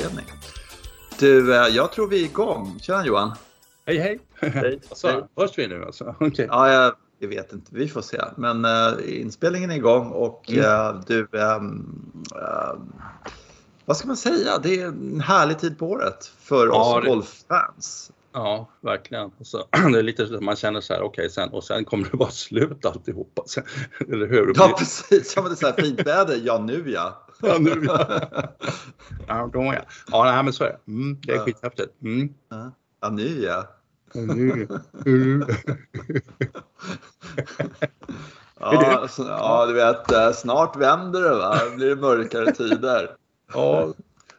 inspelning. Du, eh, jag tror vi är igång. Tjena Johan! Hej hej! Hej. Så, hörs vi nu alltså? Okay. Ja, jag, jag vet inte, vi får se. Men uh, inspelningen är igång och Mm. uh, du, um, uh, vad ska man säga? Det är en härlig tid på året för Ja, oss det- golffans. Ja, verkligen. Alltså, det är lite så att man känner så här, okej, sen, och sen kommer det vara slut alltihopa. Sen, eller hur? Ja, precis. Ja, men det är så här fint väder. Ja, nu ja. Ja, nu ja. Ja, då ja. Ja, nej, men så är det. Mm, det är Ja. skithäftigt. Mm. Ja, nu ja. Nu. Mm. Ja, ja, du vet, eh, snart vänder det va? Då blir det mörkare tider. Ja,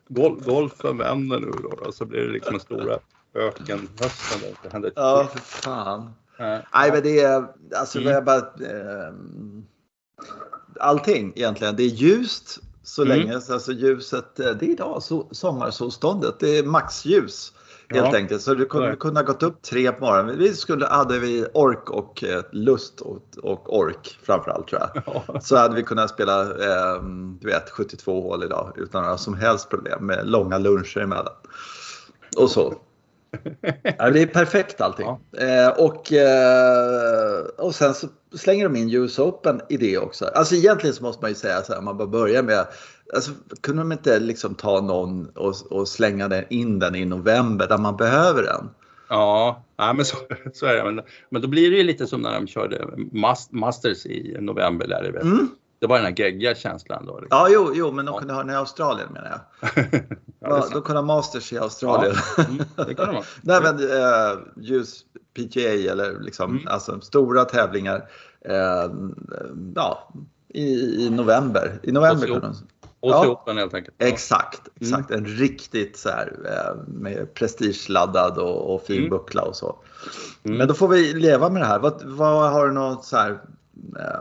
gol golfen vänder nu då, då, så blir det liksom en stora ökenhösten. där Det Ja, för fan. Nej. Nej, men det är alltså Mm. jag bara, eh, allting egentligen. Det är ljust så Mm. länge, alltså ljuset, eh, det är idag så, sommarsolståndet. Det är maxljus helt Ja. enkelt. Så du kunde Nej. kunna gått upp tre på morgonen. Vi skulle, hade vi ork och eh, lust och, och ork framförallt tror jag. Ja. Så hade vi kunnat spela eh, du vet, 72 hål idag utan några som helst problem med långa luncher emellan. Och så. Ja, det är perfekt allting. Eh, och, eh, och sen så slänger de in US Open i det också. Alltså egentligen så måste man ju säga så här, man bara börjar med, alltså, kunde de inte liksom ta någon och, och slänga den, in den i november där man behöver den? Ja, nej, men så, så är det. Men, men då blir det ju lite som när de körde Mas- Masters i november. Där. Mm. Det var den här geggiga känslan då. Liksom. Ja, jo, jo, men de Ja. kunde ha den i Australien menar jag. Ja, Ja, sant. de kunde Masters i Australien. Mm, det kan de ha. Nej men eh, just PGA eller liksom Mm. alltså stora tävlingar eh, ja, i, i november. I november kunde de, Och Ja. ja. Open helt enkelt. Ja. Exakt, exakt. En riktigt så här eh, med prestigeladdad och, och fin Mm. buckla och så. Mm. Men då får vi leva med det här. Vad, vad har du något så här eh,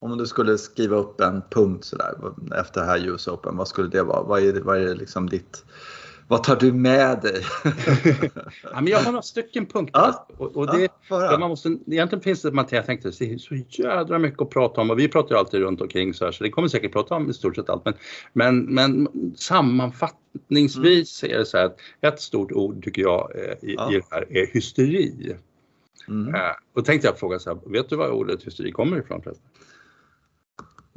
om du skulle skriva upp en punkt så där efter här US Open, vad skulle det vara? Vad är, det- vad är det liksom ditt vad tar du med dig? Ja, men jag har några stycken punkter. Ja. Och, och det, Ja, man måste, egentligen finns det, Mattias, jag tänkte, det är så jädra mycket att prata om och vi pratar ju alltid runt omkring så här så det kommer säkert prata om i stort sett allt. Men, men, men sammanfattningsvis är det så här att ett stort ord tycker jag eh, i, Ja. i det här är hysteri. Mm. Eh, och tänkte jag fråga så här, vet du var ordet hysteri kommer ifrån förresten?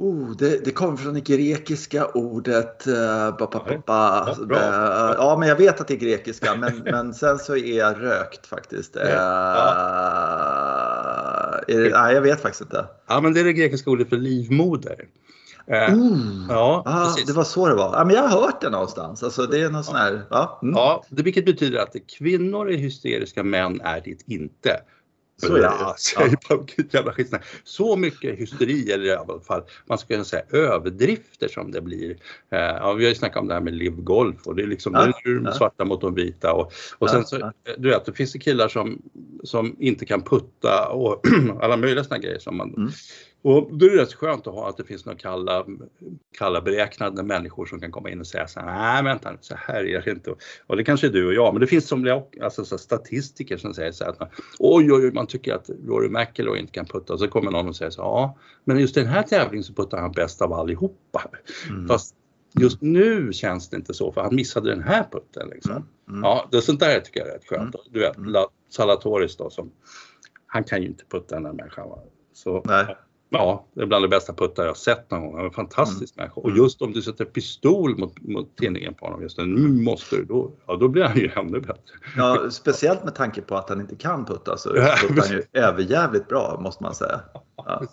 Oh, det, det kommer från det grekiska ordet... Uh, ba, ba, ba, Ja. Eh, ja, men jag vet att det är grekiska, men, men sen så är jag rökt faktiskt. Uh, är det, nej, jag vet faktiskt inte. Ja, men det är det grekiska ordet för livmoder. Eh, Oh. Ja, Ah, det var så det var. Ja, men jag har hört det någonstans. Alltså, det är någon sån här... Ja, mm. Ja, det, vilket betyder att kvinnor är hysteriska, män är det inte. Så man. Vilket jävla skitsnack. Så mycket hysteri, eller i alla fall man ska kunna säga överdrifter som det blir. Eh, ja, vi har ju snackat om det här med live golf och det är liksom Ja, det är de ja. svarta mot de vita och, och Ja, sen så, ja. eh, du vet, det finns det killar som, som inte kan putta och alla möjliga såna grejer som man Mm. Och då är det rätt skönt att ha att det finns några kalla, kalla beräknade människor som kan komma in och säga så här, nej vänta så här är det inte. Och det kanske är du och jag, men det finns som alltså, så statistiker som säger så här, att man, oj oj oj, man tycker att Rory McIlroy inte kan putta. Och så kommer någon och säger så här, ja, men just den här tävlingen så puttar han bäst av allihopa. Mm. Fast just nu känns det inte så, för han missade den här putten. Liksom. Mm. Mm. Ja, det sånt där tycker jag är rätt skönt. Du vet, Mm. La- Salatoris då, som, han kan ju inte putta den här människan. Så, Nej. Ja, det är bland de bästa puttar jag har sett någon gång. Han är en fantastisk människa. Och Mm. just om du sätter pistol mot, mot tinningen på honom just nu, nu måste du, då, ja, då blir han ju ännu bättre. Ja, speciellt med tanke på att han inte kan putta så Ja, puttar han ju överjävligt bra måste man säga. Ja,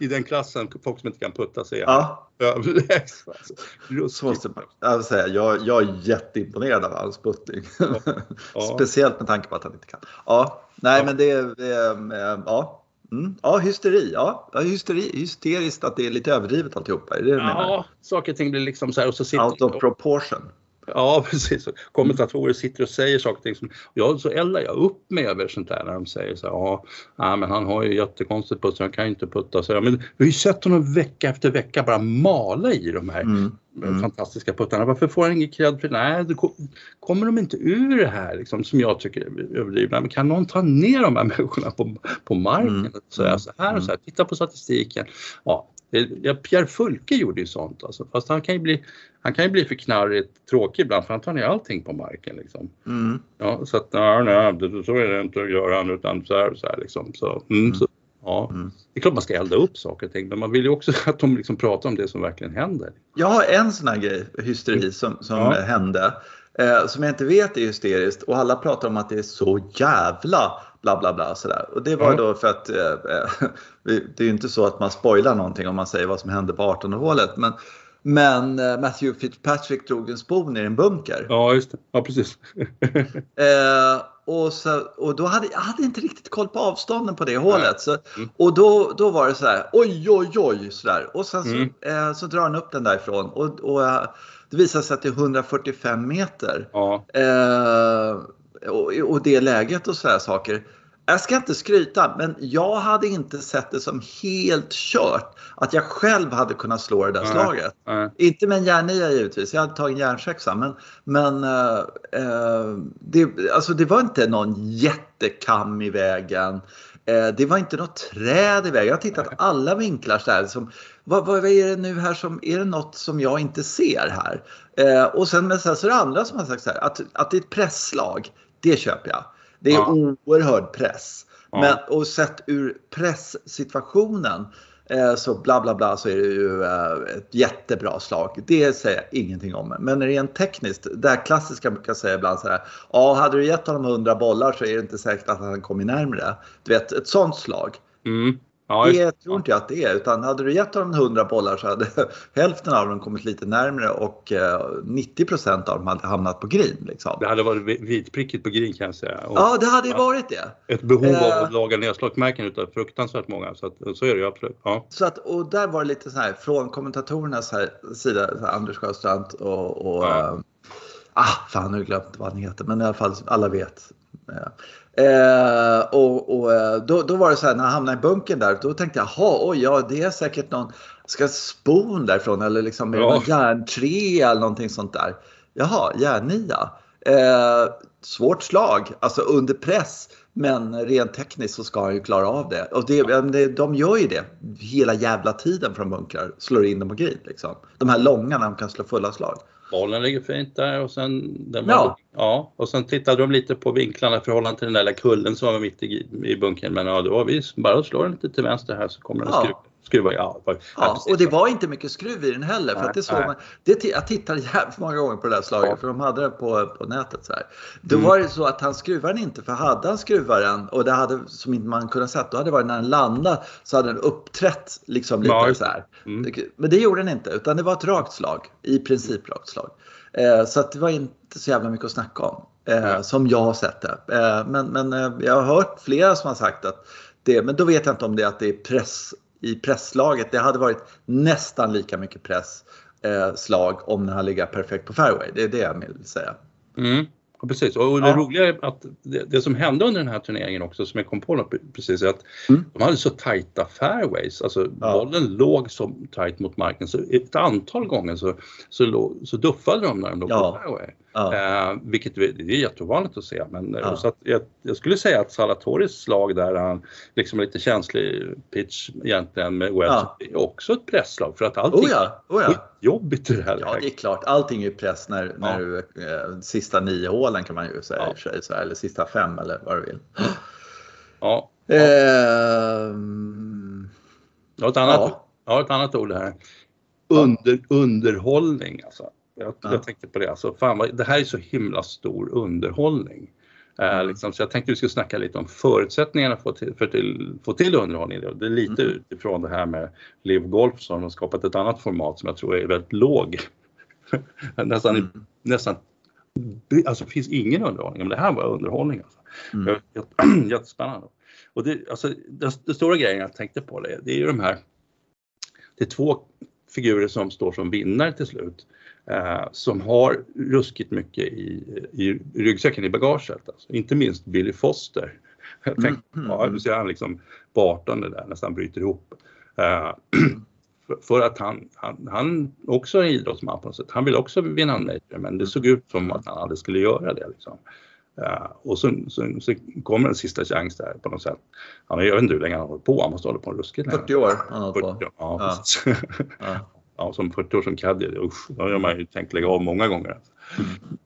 I den klassen, folk som inte kan putta, så är ja han överlägsen. Alltså. så måste man jag säga. Jag, jag är jätteimponerad av hans puttning. Ja. Speciellt med tanke på att han inte kan. Ja, nej Ja. men det är, ja. Mm. Ja, hysteri. Ja, ja hysteri, hysteriskt att det är lite överdrivet alltihopa. Är det det du menar? Ja, saker och ting blir liksom så här och så sitter Out of proportion. Ja, precis. Kommentatorer sitter och säger saker och ting som, ja, så eldar jag upp mig över sånt där när de säger så här, ja, nej, men han har ju jättekonstigt putt, så han kan ju inte putta. Så, ja, men vi har ju sett honom vecka efter vecka bara mala i de här Mm. Mm. fantastiska puttarna. Varför får han ingen cred för det? Nej, det kom, kommer de inte ur det här liksom, som jag tycker är överdrivna? Men kan någon ta ner de här människorna på, på marken Mm. och säga så här och så här, titta på statistiken. Ja, Ja, Pierre Fulke gjorde ju sånt alltså, fast han kan ju bli, han kan ju bli för knarrigt tråkig ibland för han tar ner allting på marken liksom. Mm. Ja, så att nej, nej, så är det inte att göra han utan så här, så här liksom. Så, mm, Mm. så, ja. Mm. Det är klart man ska elda upp saker och ting men man vill ju också att de liksom pratar om det som verkligen händer. Jag har en sån här grej, hysteri, som, som Ja. hände. Eh, som jag inte vet är hysteriskt och alla pratar om att det är så jävla bla bla bla sådär. Och det var Ja. då för att eh, eh, det är ju inte så att man spoilar någonting om man säger vad som hände på 1800-talet. Men, men eh, Matthew Fitzpatrick drog en spon i en bunker. Ja, just det. Ja, precis. Eh, och, så, och då hade jag hade inte riktigt koll på avstånden på det hålet. Så, Mm. och då, då var det så här, oj oj oj sådär. Och sen så, Mm. eh, så drar han upp den därifrån och, och eh, det visar sig att det är 145 meter. Ja, Eh, och, och det läget och sådär saker. Jag ska inte skryta, men jag hade inte sett det som helt kört att jag själv hade kunnat slå det där slaget. nej. Inte med en järnia givetvis, jag hade tagit järnsexa. Men, men eh, det, alltså det var inte någon jättekam i vägen. Eh, det var inte något träd i vägen. Jag har tittat alla vinklar så här. Som, vad, vad är det nu här som, är det något som jag inte ser här? Och sen men sen så är det andra som har sagt så här, att, att det är ett presslag, det köper jag. Det är Ja. oerhörd press. Ja. Men, och sett ur presssituationen eh, så bla bla bla så är det ju eh, ett jättebra slag. Det säger jag ingenting om. Men rent tekniskt, det här klassiska brukar jag säga ibland så här. Ja, hade du gett honom 100 bollar så är det inte säkert att han kommer närmre. Du vet, ett sånt slag. Mm. Ja, Det tror inte jag att det är. Utan hade du gett honom 100 bollar så hade hälften av dem kommit lite närmre och eh, 90% av dem hade hamnat på green. Liksom. det hade varit vi- vitprickigt på green kan jag säga. Och Ja, det hade ju varit det. Ett behov Eh. av att laga nedslagsmärken utav fruktansvärt många. Så, att, så är det ju absolut. Ja. Så att, och där var det lite så här från kommentatorernas här sida, så här, Anders Sjöstrand och, och Ja. eh, ah, fan nu har jag glömt vad han heter, men i alla fall alla vet. Eh, och och eh, då, då var det så här när jag hamnade i bunkern där, då tänkte jag, jaha, oj, ja det är säkert någon, ska spon därifrån eller liksom Ja. någon järntre eller någonting sånt där. Jaha, järnia. Eh, svårt slag, alltså under press. Men rent tekniskt så ska han ju klara av det. Och det, de gör ju det hela jävla tiden från bunkrar. Slår in dem på grid liksom. De här långa när de kan slå fulla slag. Bollen ligger fint där och sen, den Ja. var, ja, och sen tittade de lite på vinklarna i förhållande till den där kullen som var mitt i, i bunkern. Men ja, det var vi bara slår den lite till vänster här så kommer den Ja. skruva. Skruva ja, Ja, precis. och det var inte mycket skruv i den heller. För det såg man, det, jag tittade jävligt många gånger på det där slaget Ja. för de hade det på, på nätet. Så här. Då Mm. var det så att han skruvade den inte för hade han skruvat den och det hade som inte man kunde sett då hade det varit när den landade så hade den uppträtt liksom lite Ja, så här. Mm. Men det gjorde den inte utan det var ett rakt slag. I princip rakt slag. Eh, så det var inte så jävla mycket att snacka om. Eh, som jag har sett det. Eh, men men eh, jag har hört flera som har sagt att det, men då vet jag inte om det är att det är press i presslaget. Det hade varit nästan lika mycket press eh, om den hade legat perfekt på fairway. Det är det jag vill säga. Mm. Ja, precis, och det Ja. roliga är att det, det som hände under den här turneringen också som jag kom på precis är att Mm. de hade så tajta fairways, alltså Ja. bollen låg så tajt mot marken så ett antal gånger så, så, så duffade de när de låg Ja. på fairway. Ja. Eh, vilket det är jätteovanligt att se. Men, eh, Ja. så jag, jag skulle säga att Salatoris slag där han liksom lite känslig pitch egentligen med wedge Ja. är också ett presslag för att allting Oh ja, oh ja. är jobbigt i det här Ja, det är läget. klart. Allting är ju press när, Ja. när du, eh, sista nio hålen kan man ju säga, Ja. sig, så här, eller sista fem eller vad du vill. Ja. Ehm, Jag har ett annat, Ja. jag har ett annat ord här. Under, underhållning alltså. Jag, Ja. jag tänkte på det. Alltså, fan vad, det här är så himla stor underhållning. Eh, Mm. liksom, så jag tänkte vi skulle snacka lite om förutsättningarna för, till, för till, få till underhållning. Det är lite Mm. utifrån det här med Live Golf som har skapat ett annat format som jag tror är väldigt låg. nästan, Mm. nästan, alltså det finns ingen underhållning, men det här var underhållning. Alltså. Mm. Jätte- Jättespännande. Och det, alltså, den, den stora grejen jag tänkte på det, det är ju de här, det är två figurer som står som vinnare till slut. Eh, som har ruskigt mycket i, i ryggsäcken, i bagaget. Alltså. Inte minst Billy Foster. Jag tänkte, Mm. ja, du ser han liksom 18 där, nästan bryter ihop. Eh, för, för att han, han, han också är idrottsman på något sätt. Han vill också vinna en major men det såg ut som att han aldrig skulle göra det. Liksom. Ja, och så, så, så kommer en sista chans där på något sätt. Han, jag vet inte hur länge han har hållit på, han måste hålla på ruskigt länge. 40 år har han hållit på. 40, ja, Ja. Ja. ja, som 40 år som caddy, usch, då har man ju tänkt lägga av många gånger.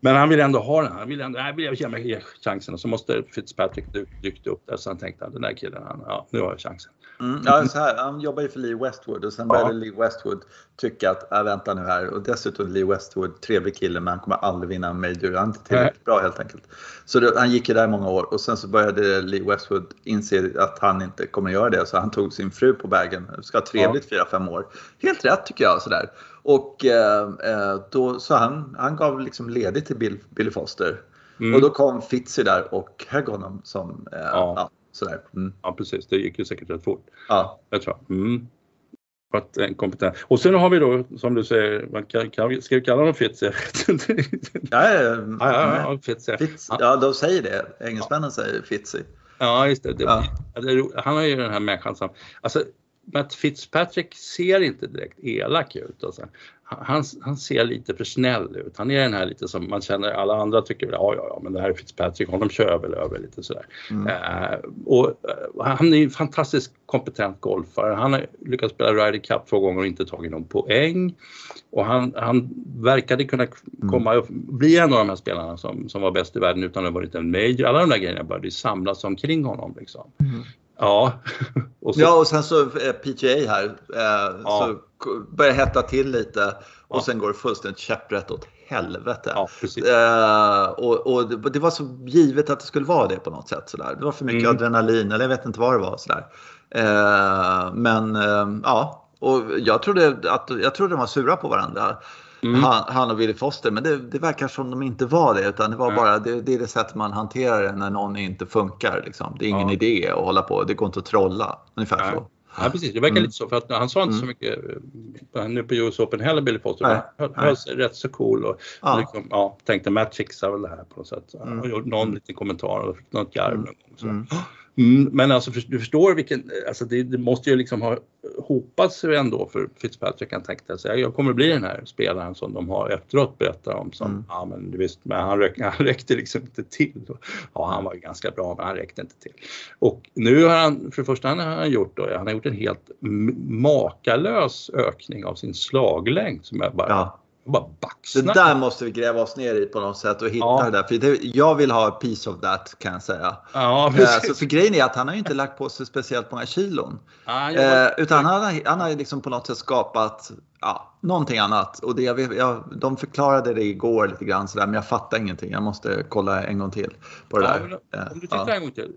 Men han vill ändå ha den, han vill ändå, nej, vill jag ge mig chansen. Och så måste Fitzpatrick dy- dykt upp där. Så han tänkte att den där killen, han, ja nu har jag chansen. Mm, ja, så här, han jobbar ju för Lee Westwood. Och sen började Lee Westwood tycka att, äh, vänta nu här, och dessutom Lee Westwood, trevlig kille men han kommer aldrig vinna en major, han är inte tillräckligt bra helt enkelt. Så det, han gick ju där i många år. Och sen så började Lee Westwood inse att han inte kommer göra det. Så han tog sin fru på vägen, ska ha trevligt fyra fem år. Helt rätt tycker jag sådär. Och eh, eh, då, så han, han gav liksom ledigt till Bill, Billy Foster. Mm. Och då kom Fitzy där och högg honom som, eh, ja. sådär. Mm. Ja precis, det gick ju säkert rätt fort. Ja. Jag tror. Mm. Att en kompetent. Och sen har vi då som du säger, man kan, kan, ska vi kalla honom Fitz? Jag vet inte. Ja, ja, Ja, ja, ja, Fitz. ja. Fitz, ja, de säger det. Engelsmännen säger Fitzy. Ja, just det. det, Ja. är han har ju den här människan som, alltså Matt Fitzpatrick ser inte direkt elak ut. Alltså. Han, han ser lite för snäll ut. Han är den här lite som man känner, alla andra tycker väl, ja, ja, ja, men det här är Fitzpatrick, honom kör jag väl över lite sådär. Mm. Eh, och eh, han är en fantastiskt kompetent golfare. Han har lyckats spela Ryder Cup två gånger och inte tagit någon poäng. Och han, han verkade kunna Mm. komma upp, bli en av de här spelarna som, som var bäst i världen utan att ha varit en major. Alla de där grejerna började samlas omkring honom. Liksom. Ja. och så. Ja, och sen så PGA här. Eh, Ja. Så börjar hetta till lite och Ja. sen går det fullständigt käpprätt åt helvete. ja, precis. Eh, och och det, det var så givet att det skulle vara det på något sätt. Sådär. Det var för mycket Mm. adrenalin, eller jag vet inte vad det var. Sådär. Eh, men eh, ja, och jag trodde, att, jag trodde de var sura på varandra. Mm. Han, han och Willy Foster, men det, det verkar som de inte var det. Utan det var bara det, det är det sätt man hanterar det när någon inte funkar. Liksom. Det är ingen Ja. idé att hålla på. Det går inte att trolla. Ungefär Nej. så. Ja, precis. Det verkar Mm. lite så. För att han sa inte så mycket eh, nu på US Open heller, Billy Foster. Nej. Han höll, sig rätt så cool och Ja. liksom, ja, tänkte Matt fixar väl det här på något sätt. Mm. Han gjorde någon liten kommentar och något garv någon gång. Så. Mm. Men alltså för, du förstår vilken, alltså det, det måste ju liksom ha hopat sig ändå för Fitzpatrick. Han tänkte sig, jag kommer bli den här spelaren som de har efteråt berättar om som, Mm. ja men du visst, men han, räck, han räckte liksom inte till. Ja, han var ju ganska bra, men han räckte inte till. Och nu har han, för det första han har gjort då, han har gjort en helt makalös ökning av sin slaglängd som jag bara, Ja. Det där måste vi gräva oss ner i på något sätt och hitta Ja. det där. För det, jag vill ha piece of that kan jag säga. Ja, Eh, precis. Så för grejen är att han har ju inte lagt på sig speciellt många kilon. Ja, Eh, utan han har, han har ju liksom på något sätt skapat ja, någonting annat. Och det, jag, jag, de förklarade det igår lite grann sådär, men jag fattar ingenting. Jag måste kolla en gång till på det Ja, där. men Eh, om du tittar ja. en gång till.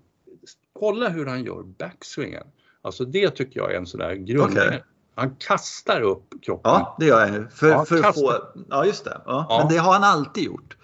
Kolla hur han gör backswingen. Alltså det tycker jag är en sån där grund. Okej. Han kastar upp kroppen. Ja, det gör jag ju. För, Ja, för att få, ja, just det. Ja. Ja. Men det har han alltid gjort.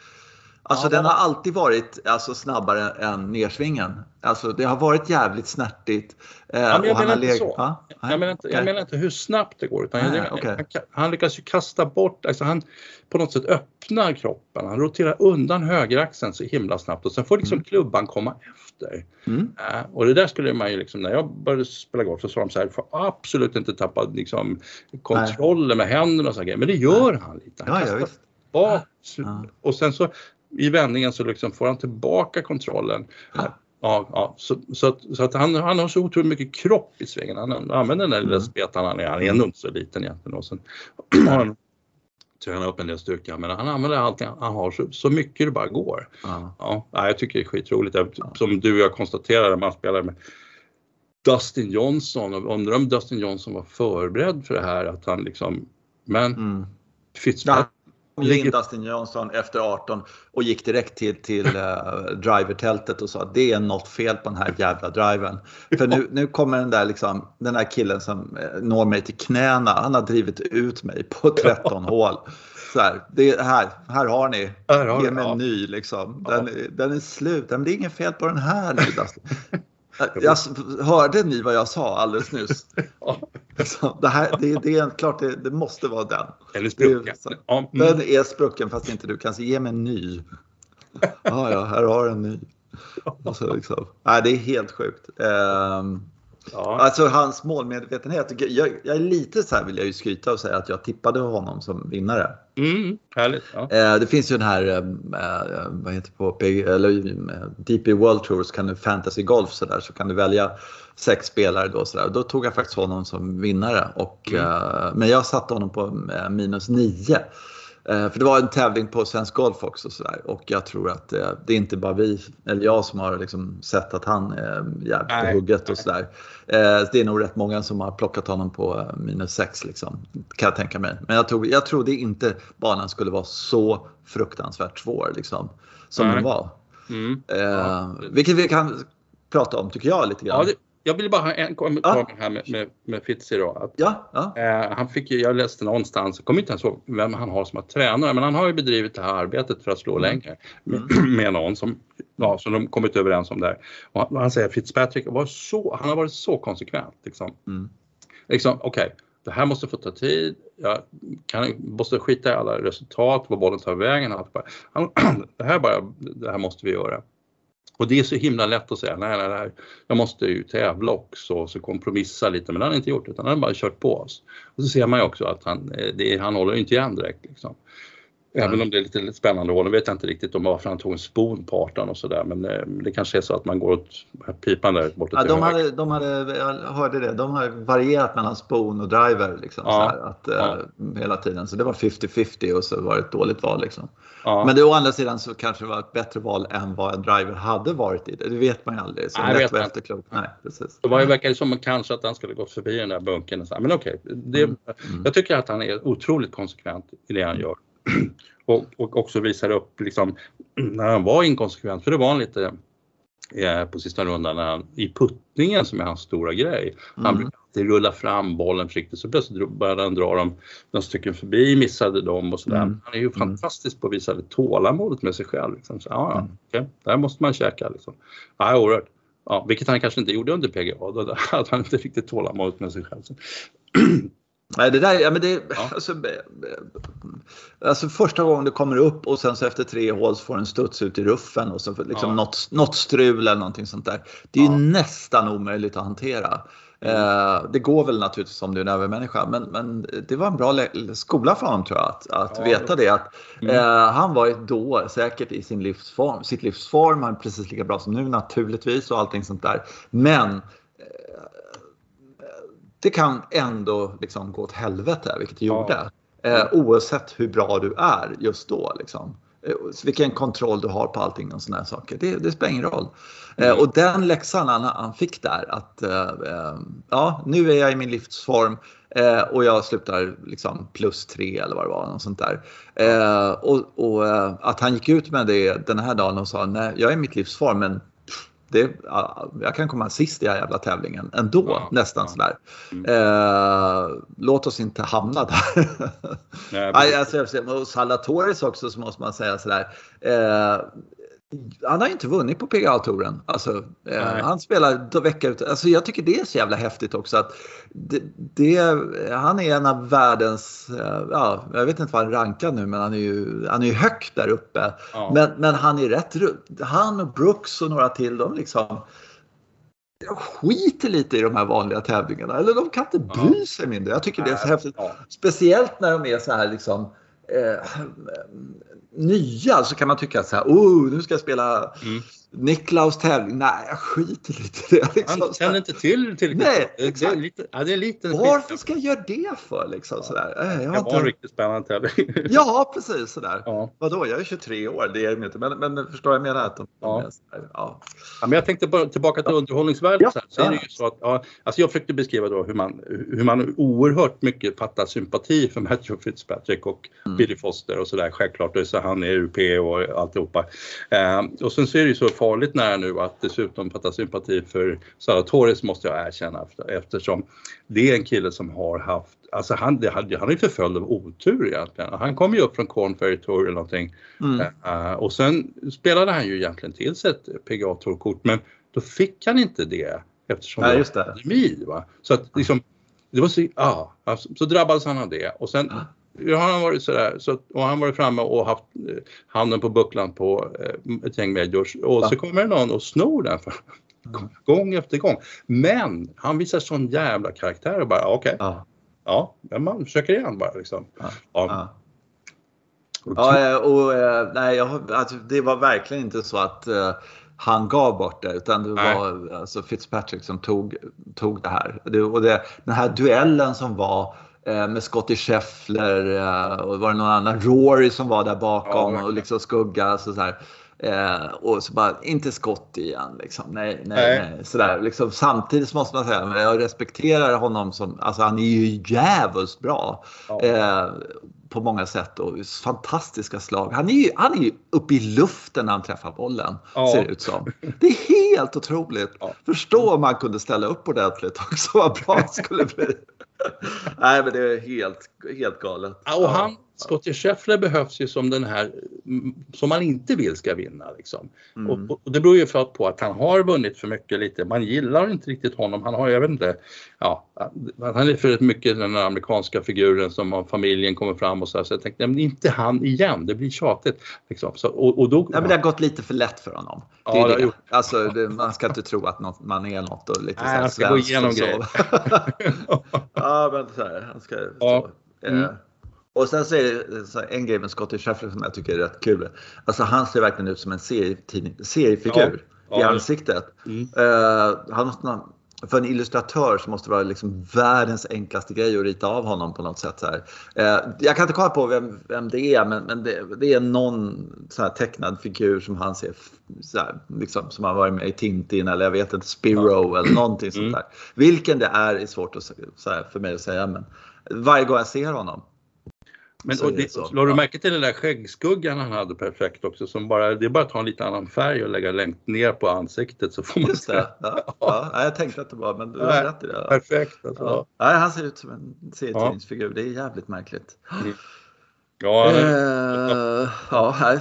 Alltså Ja, den har alltid varit alltså, snabbare än nersvingen. Alltså det har varit jävligt snärtigt. Eh, Ja, men jag och han menar inte så. Nej, Jag menar, inte, jag okej. menar inte hur snabbt det går utan jag, Nej, menar- okej. han, han lyckas ju kasta bort, alltså han på något sätt öppnar kroppen. Han roterar undan högeraxeln så himla snabbt och sen får liksom klubban komma efter. Mm. Eh, och det där skulle man ju liksom, när jag började spela golf så sa de så här, får absolut inte tappa liksom kontrollen med händerna och så här. Men det gör han lite. Han Ja, kastar bak Ja. och sen så i vändningen så liksom får han tillbaka kontrollen. Ja. Ja, ja, så, så att, så att han, han har så otroligt mycket kropp i svängen. Han använder den där lilla Mm. spetan han är. Han är ändå inte så liten egentligen. Och sen har han tränat upp en del styrka. Men han använder allt han har så, så mycket det bara går. Ja. Ja, nej, jag tycker det är skitroligt. Jag- Som du och jag konstaterade, man spelar med Dustin Johnson och undrar om Dustin Johnson var förberedd för det här att han liksom, men Mm. Fitzpatrick Ja, ju in Dustin Johnson efter 18 och gick direkt till, till uh, drivertältet och sa att det är något fel på den här jävla driven. För nu, nu kommer den där, liksom, den där killen som eh, når mig till knäna. Han har drivit ut mig på 13 hål. Så här, det, här, här har ni. Här har Ge mig ja. en ny liksom. Ja. Den, är- den är slut. Men det är inget fel på den här nu Dustin. Jag, hörde ni vad jag sa alldeles nyss? Ja. Så det, här, det, det är klart det, det måste vara den. Eller sprucken. Ja, mm. Den är sprucken fast inte du kan säga ge mig en ny. Ja, ja, här har du en ny. Och så liksom. Nej, det är helt sjukt. Ehm, Ja. Alltså hans målmedvetenhet. Jag, jag, är lite så här vill jag ju skryta och säga att jag tippade honom som vinnare. Mm, härligt. Ja. Eh, det finns ju den här, eh, vad heter på, eller DP World Tours kan du fantasy golf så där så kan du välja sex spelare då så där. Då tog jag faktiskt honom som vinnare och, mm. men jag satte honom på minus nio. Eh, för det var en tävling på Svensk Golf också så där. och jag tror att eh, det är inte bara vi, eller jag som har liksom sett att han är jävligt på hugget och sådär. Eh, det är nog rätt många som har plockat honom på minus 6 liksom, kan jag tänka mig. Men jag, tror, jag trodde inte banan skulle vara så fruktansvärt svår liksom, som Nej. den var. Mm. Eh, vilket vi kan prata om tycker jag lite grann. Ja, det, jag vill bara ha en kommentar ja. här med, med, med Fitzy då. Att, ja, ja. Eh, han fick ju, jag läste någonstans, jag kommer inte ens ihåg vem han har som har tränare, men han har ju bedrivit det här arbetet för att slå mm. längre med, mm. med någon som, ja, som de kommit överens om där. Och han säger Fitzpatrick var så, han har varit så konsekvent. Liksom. Mm. Liksom, Okej, okay, det här måste få ta tid. Jag kan, måste skita i alla resultat, vad bollen tar vägen. Han, det, här bara, det här måste vi göra. Och det är så himla lätt att säga, nej, nej, nej, jag måste ju tävla också och så kompromissa lite, men det har han inte gjort utan han har bara kört på oss. Och så ser man ju också att han, eh, det, han håller inte igen direkt. Liksom. Även om det är lite spännande hål. Nu vet jag inte riktigt om varför han tog en spon på 18 och sådär men eh, det kanske är så att man går åt pipan där borta ja, de hade, de hade, Jag hörde det, de har varierat mellan spon och driver liksom, ja. här, att, ja. uh, hela tiden. Så det var 50-50 och så var det ett dåligt val. Liksom. Ja. Men det, å andra sidan så kanske det var ett bättre val än vad en driver hade varit i. Det, det vet man ju aldrig. Så Nej, vet man. Efterklok. Nej, precis. Det var ju verkade som kanske att han skulle gått förbi den där bunken. Men okej, okay, mm. mm. jag tycker att han är otroligt konsekvent i det han gör. och, och också visar upp liksom, när han var inkonsekvent, för det var han lite eh, på sista rundan när han, i puttningen som är hans stora grej. Han mm. brukar alltid rulla fram bollen försiktigt så plötsligt började han dra dem några stycken förbi, missade dem och sådär. Mm. Han är ju mm. fantastisk på att visa det tålamodet med sig själv. Liksom. Så, ja, mm. okay, där måste man käka liksom. Ja, oerhört. Ja, vilket han kanske inte gjorde under PGA, då hade han inte riktigt tålamodet med sig själv. Nej, det där, ja, men det, ja. alltså, alltså, första gången det kommer upp och sen så efter tre hål så får en studs ut i ruffen och så liksom ja. något, något strul eller någonting sånt där. Det är ja. ju nästan omöjligt att hantera. Mm. Eh, det går väl naturligtvis om du är en övermänniska men, men det var en bra skola för honom tror jag att, att ja, veta det. Att, mm. eh, han var ju då säkert i sin livsform, sitt livsform, han är precis lika bra som nu naturligtvis och allting sånt där. Men det kan ändå liksom gå åt helvete, vilket det ja. gjorde. Eh, oavsett hur bra du är just då. Liksom. Eh, vilken kontroll du har på allting och sådana saker. Det, det, spelar ingen roll. Eh, mm. och den läxan han, han fick där att eh, eh, ja, nu är jag i min livsform eh, och jag slutar liksom plus tre eller vad det var. Något sånt där. och, och att han gick ut med det den här dagen och sa nej, jag är i mitt livsform men det, jag kan komma sist i den här jävla tävlingen ändå, ja, nästan ja. sådär. Mm. Eh, låt oss inte hamna där. Nej, alltså, och Salatoris också så måste man säga sådär. Eh, han har inte vunnit på PGA-touren. Alltså, eh, han spelar vecka ut. Alltså, jag tycker det är så jävla häftigt också. att det, det, Han är en av världens, eh, ja, jag vet inte vad han rankar nu, men han är ju, han är ju högt där uppe. Ja. Men, men han är rätt Han och Brooks och några till, de liksom de skiter lite i de här vanliga tävlingarna. Eller de kan inte bry sig mindre. Jag tycker det är så häftigt. Speciellt när de är så här liksom eh, nya så kan man tycka så här, oh, nu ska jag spela mm. Niklaus tävling. Nej, jag skiter lite i det. Liksom. Han känner inte till till Nej, det är lite, ja, det är lite Varför ska jag göra det för? Liksom, ja. sådär. Jag det var inte... en riktigt spännande tävling. ja, precis sådär. Ja. Vadå, jag är 23 år, det är jag inte. Men, men förstår jag menar? Att de, ja. ja. ja. men jag tänkte bara tillbaka till ja. underhållningsvärdet. Ja. Så, är det ju så att, ja, alltså jag försökte beskriva då hur man, hur man oerhört mycket fattar sympati för Matthew Fitzpatrick och mm. Billy Foster och sådär. Självklart, så han är UP och alltihopa. Eh, och sen så är det ju så farligt nära nu att dessutom fatta sympati för Salatoris måste jag erkänna eftersom det är en kille som har haft, alltså han, det, han, är förföljd av otur egentligen. Han kom ju upp från Corn Ferry Tour eller någonting mm. uh, och sen spelade han ju egentligen till sig ett PGA Tour-kort men då fick han inte det eftersom Nej, det var pandemi. Va? Så att liksom, det var så, ja, alltså, så drabbades han av det och sen Ja, han varit sådär, så, och han varit framme och haft eh, handen på bucklan på eh, ett gäng majors och ja. så kommer någon och snor den. För, gång efter gång. Men han visar sån jävla karaktär och bara okej, okay. ja. ja, men man försöker igen bara liksom. Ja. Ja. Och, eh, nej, jag, alltså, det var verkligen inte så att uh, han gav bort det utan det nej. var alltså, Fitzpatrick som tog, tog det här. Det, och det, den här duellen som var med Scottie Scheffler uh, och var det någon annan, Rory som var där bakom ja, och liksom skugga. Alltså, så här. Eh, och så bara, inte skott igen. Liksom. Nej, nej, nej. nej. Sådär. Liksom, samtidigt måste man säga, jag respekterar honom som, alltså han är ju jävligt bra. Ja. Eh, på många sätt och fantastiska slag. Han är ju, han är ju uppe i luften när han träffar bollen, ja. ser det ut som. Det är helt otroligt. Ja. Förstå om man kunde ställa upp ordentligt också, vad bra det skulle bli. Nej, men det är helt, helt galet. Ja, och han, Scottie Scheffler behövs ju som den här som man inte vill ska vinna. Liksom. Mm. Och, och, det beror ju för på att han har vunnit för mycket lite. Man gillar inte riktigt honom. Han har, jag vet inte, ja, han är för mycket den amerikanska figuren som familjen kommer fram och så. Här, så jag tänkte, men inte han igen, det blir tjatigt. Liksom. Så, och, och då, ja, men det har gått lite för lätt för honom. Det är ja, det. Alltså, det, man ska inte tro att något, man är något och lite Nej, han ska gå igenom grejer. ja, men så här, han ska ja. Mm. Eh, och sen så är det en grej med Scottie Scheffler som jag tycker är rätt kul. Alltså han ser verkligen ut som en seriefigur ja, i ansiktet. Mm. Uh, han måste, för en illustratör så måste det vara liksom världens enklaste grej att rita av honom på något sätt. Så uh, jag kan inte kolla på vem, vem det är men, men det, det, är någon så här tecknad figur som han ser så här, liksom, som har varit med i Tintin eller jag vet inte, Spiro ja. eller någonting sånt mm. där. Vilken det är är svårt att, här, för mig att säga men varje gång jag ser honom men och det, så. du märke till den där skäggskuggan han hade perfekt också som bara, det är bara att ta en lite annan färg och lägga längst ner på ansiktet så får man Just det. Ja, ja. jag tänkte att det var, men du har rätt i det. Perfekt. Alltså. Ja. Nej, han ser ut som en serietidningsfigur, det är jävligt märkligt. Mm. Ja, uh, ja, här,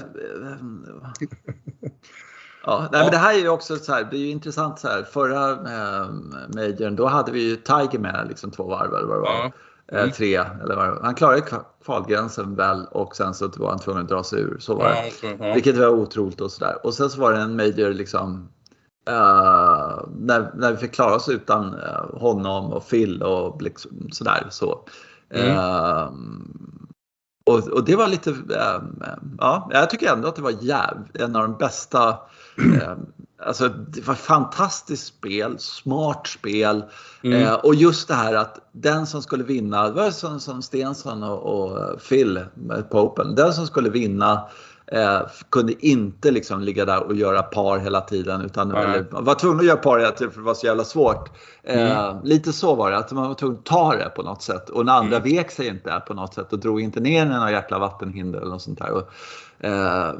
Ja, nej, men det här är ju också så här, det är ju intressant så här. Förra eh, majorn, då hade vi ju Tiger med liksom två varv eller vad det var. Eh, mm. tre, eller vad Han klarade kvalgränsen väl och sen så var han tvungen att dra sig ur. Så var det. Ja, ja. Vilket var otroligt och sådär. Och sen så var det en major liksom uh, när, när vi fick klara oss utan uh, honom och Phil och liksom, sådär. Så. Mm. Uh, och, och, det var lite, ja, jag tycker ändå att det var jäv, en av de bästa Alltså det var fantastiskt spel, smart spel mm. eh, och just det här att den som skulle vinna, det var som, som Stensson och, och Phil på Open, den som skulle vinna eh, kunde inte liksom ligga där och göra par hela tiden utan eller, var tvungen att göra par hela tiden för det var så jävla svårt. Eh, mm. Lite så var det, att man var tvungen att ta det på något sätt och den andra mm. vek sig inte på något sätt och drog inte ner några jäkla vattenhinder eller något sånt där. Och, eh,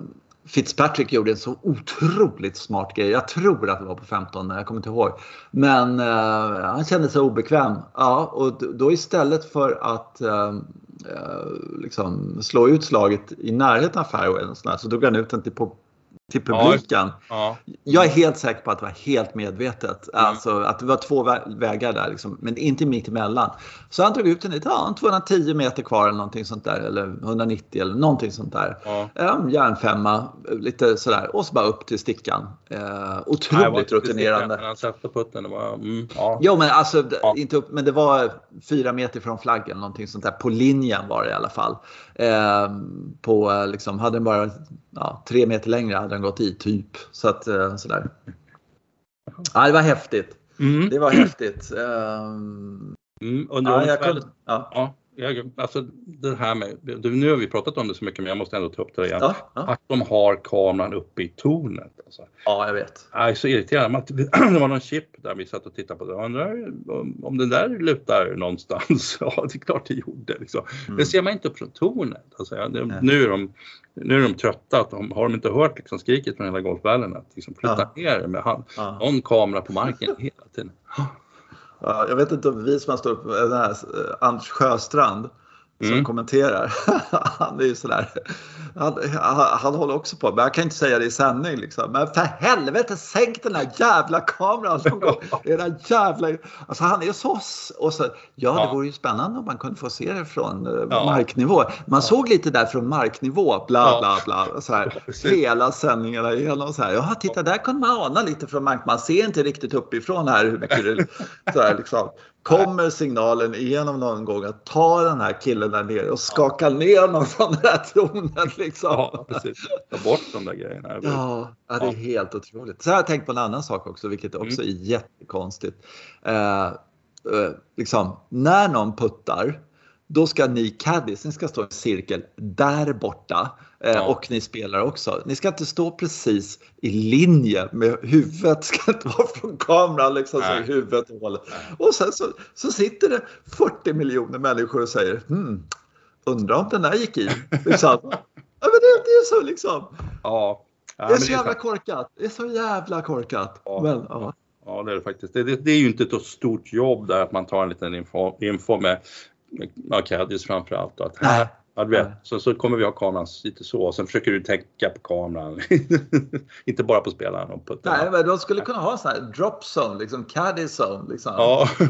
Fitzpatrick gjorde en så otroligt smart grej. Jag tror att det var på 15, jag kommer inte ihåg. Men eh, han kände sig obekväm. Ja, och då istället för att eh, eh, liksom slå ut slaget i närheten av fairwayen så drog han ut den till till publiken. Ja, ja. Jag är helt säker på att det var helt medvetet. Mm. Alltså att det var två vägar där, liksom, men inte mitt emellan. Så han drog ut den lite, ja, 210 meter kvar eller någonting sånt där. Eller 190 eller någonting sånt där. Ja. Ja, järnfemma, lite sådär. Och så bara upp till stickan. Eh, otroligt Nej, rutinerande. Han satte putten. Det var, mm, ja. Jo, men alltså, inte upp, men det var fyra meter från flaggen, någonting sånt där. På linjen var det i alla fall. Eh, på, liksom, hade den bara ja, tre meter längre hade den gått i typ. Så att eh, sådär. Ja, det var häftigt. Mm. Det var häftigt. Um, mm, ja, jag kunde, ja. ja jag, alltså det här med, nu har vi pratat om det så mycket men jag måste ändå ta upp det igen. Ja, ja. Att de har kameran uppe i tornet. Alltså. Ja, jag vet. Jag är så irriterad. Det var någon chip där vi satt och tittade på det. Undrar om den där lutar någonstans. Ja, det är klart det gjorde. Liksom. Mm. Det ser man inte upp från tornet. Alltså, det, nu, är de, nu är de trötta. Att de, har de inte hört liksom, skriket från hela golfvärlden att liksom, flytta ja. ner med hand, ja. någon kamera på marken hela tiden. Ja, jag vet inte om vi som har stått på den här, eh, Anders Sjöstrand som mm. kommenterar. Han är ju sådär han, han, han, håller också på, men jag kan inte säga det i sändning. Liksom. Men för helvete, sänk den där jävla kameran. Går, era jävla... Alltså han är så... Och så, ja, det vore ju spännande om man kunde få se det från uh, ja. marknivå. Man såg lite där från marknivå, bla bla bla. Så här, hela sändningarna igenom. Så här. Ja, titta, där kunde man ana lite från mark. Man ser inte riktigt uppifrån här hur mycket det... Så här, liksom. Kommer signalen igenom någon gång att ta den här killen där nere och skaka ner någon från den här tronen liksom. Ja, precis. Ta bort de där grejerna. Ja, ja, det är helt otroligt. Så har jag tänkt på en annan sak också, vilket också mm. är jättekonstigt. Eh, eh, liksom, när någon puttar då ska ni caddies, ni ska stå i en cirkel där borta eh, ja. och ni spelar också. Ni ska inte stå precis i linje med huvudet, ska inte vara från kameran liksom så huvudet håller. Och sen så, så sitter det 40 miljoner människor och säger hmm, undrar om den där gick in. Liksom. ja, men det, det, är så liksom. Ja. ja det är så jävla korkat. Det är så jävla korkat. Ja. Men, ja. Ja, det är det faktiskt. Det, det, det, är ju inte ett stort jobb där att man tar en liten info, info med Arcadius framförallt. Att här, ja, du vet, så, så kommer vi ha kameran lite så och sen försöker du tänka på kameran. inte bara på spelaren och puttarna. Nej, men de skulle kunna ha sån här drop zone, liksom caddy zone. Liksom. Ja.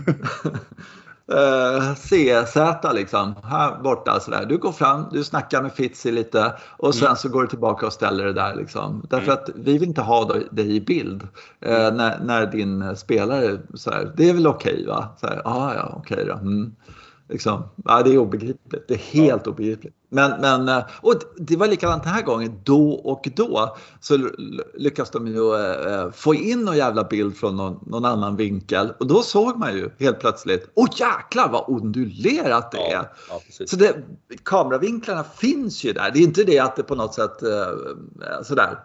uh, CZ liksom, här borta sådär. Du går fram, du snackar med Fitzy lite och sen mm. så går du tillbaka och ställer det där liksom. Därför mm. att vi vill inte ha dig i bild uh, när, när din spelare såhär, det är väl okej okay, va? Så här, ah, ja, okej okay då. Mm. Liksom. Ja, det är obegripligt. Det är helt ja. obegripligt. Men, men, eh, och det var likadant den här gången. Då och då så lyckas de ju äh, få in någon jävla bild från någon, någon, annan vinkel. Och då såg man ju helt plötsligt, åh jäklar vad ondulerat det är. Ja, så det, kameravinklarna finns ju där. Det är inte det att det på något sätt sådär.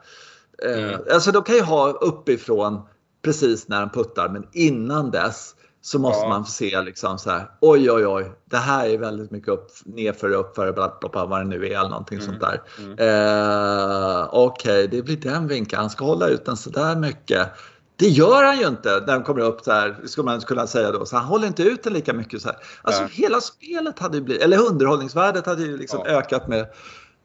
Mm. Alltså de kan ju ha uppifrån precis när de puttar men innan dess så måste ja. man se liksom så här, oj oj oj, det här är väldigt mycket upp, nerför, uppför, bla, bla, bla, vad det nu är eller någonting mm. sånt där. Mm. Eh, Okej, okay, det blir den vinkeln, han ska hålla ut den så där mycket. Det gör han ju inte när den kommer upp här, skulle man kunna säga då. Så han håller inte ut den lika mycket så här. Alltså ja. hela spelet hade ju blivit, eller underhållningsvärdet hade ju liksom ja. ökat med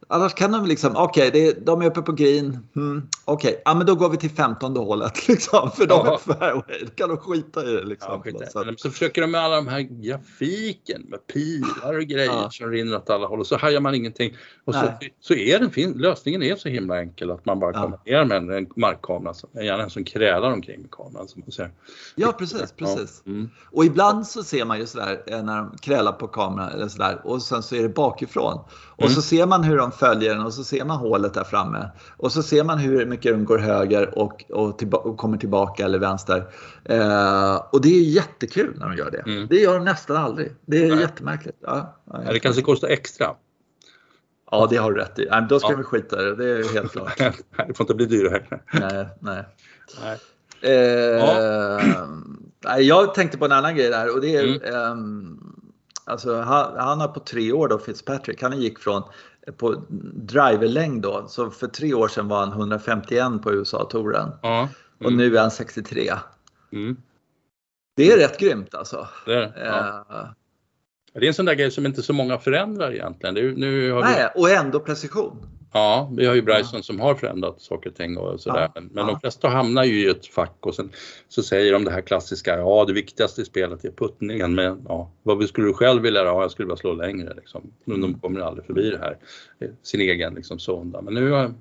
Annars kan de liksom, okej, okay, de är uppe på green. Mm, okej, okay. ja, men då går vi till 15 hålet liksom, för de är fairway. Då kan de skita i det. Liksom, ja, så. så försöker de med alla de här grafiken med pilar och grejer ja. som rinner åt alla håll och så hajar man ingenting. Och så, så är den fin, lösningen är så himla enkel att man bara ja. kommer ner med en markkamera, gärna en som krälar omkring med kameran. Som man säger. Ja, precis. precis. Ja. Mm. Och ibland så ser man ju sådär eh, när de krälar på kameran eller sådär och sen så är det bakifrån. Och mm. så ser man hur de följer den och så ser man hålet där framme. Och så ser man hur mycket de går höger och, och, tillba och kommer tillbaka eller vänster. Eh, och det är jättekul när de gör det. Mm. Det gör de nästan aldrig. Det är Nej. jättemärkligt. Ja, ja, det kanske kostar extra. Ja, det har du rätt i. Nej, då ska ja. vi skita det. Det är helt klart. det får inte bli dyrare. nej, nej. nej. Eh, ja. Jag tänkte på en annan grej där och det är mm. um, Alltså, han, han, har på tre år då, Fitzpatrick, han gick från på driverlängd då, så för tre år sedan var han 151 på USA-touren. Ja. Mm. Och nu är han 63. Mm. Det är rätt grymt alltså. Det är, ja. uh, det är en sån där grej som inte så många förändrar egentligen. Det nu har Nej, vi... och ändå precision. Ja, vi har ju Bryson som har förändrat saker och ting och sådär. Men, ja. de flesta hamnar ju i ett fack och sen så säger de det här klassiska, ja det viktigaste i spelet är puttningen. Men ja, vad skulle du själv vilja? Ja, jag skulle vilja slå längre liksom. Men de kommer aldrig förbi det här, sin egen liksom sonda. Men nu har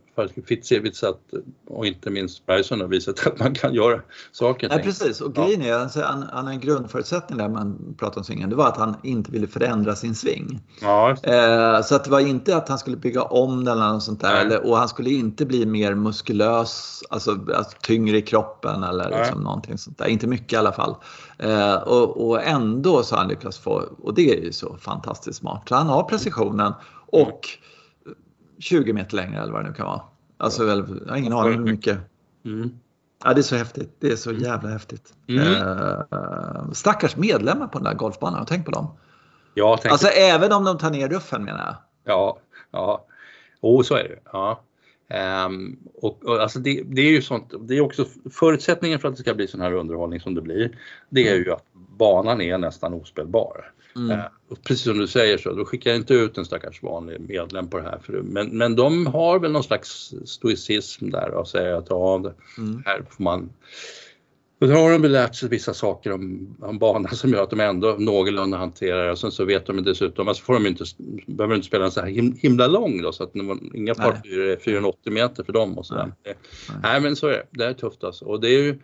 Fitzy visat, och inte minst Bryson har visat att man kan göra saker. Nej, precis, och grejen är, alltså, han, han har en grundförutsättning där man pratar om svingen, det var att han inte ville förändra sin sving. Ja, eh, så att det var inte att han skulle bygga om den eller något sånt där. Eller, och han skulle inte bli mer muskulös, alltså, alltså tyngre i kroppen eller liksom någonting sånt där. Inte mycket i alla fall. Eh, och, och, ändå så har han lyckats få, och det är ju så fantastiskt smart. Så han har precisionen och 20 meter längre eller vad det nu kan vara. Alltså, jag har ingen aning hur mycket. Mm. Ja, det är så häftigt. Det är så jävla häftigt. Mm. Uh, stackars medlemmar på den där golfbanan, tänk på dem. Ja, alltså även om de tar ner ruffen menar jag. Ja, ja. Oh, så är det. Ja. Um, och, och, alltså det, det, är ju sånt, det är också förutsättningen för att det ska bli sån här underhållning som det blir. Det är ju att banan är nästan ospelbar. Mm. Uh, precis som du säger så, då skickar jag inte ut en stackars vanlig medlem på det här. För, men, men de har väl någon slags stoicism där och säger att ja, det, mm. här får man då har de lärt sig vissa saker om, om banan som gör att de ändå någorlunda hanterar det. Och sen så vet de dessutom, alltså får de inte, behöver inte spela en så här him, himla lång då så att inga par 480 meter för dem och sådär. Nej. Nej. men så är det, det är tufft alltså. Och det är ju,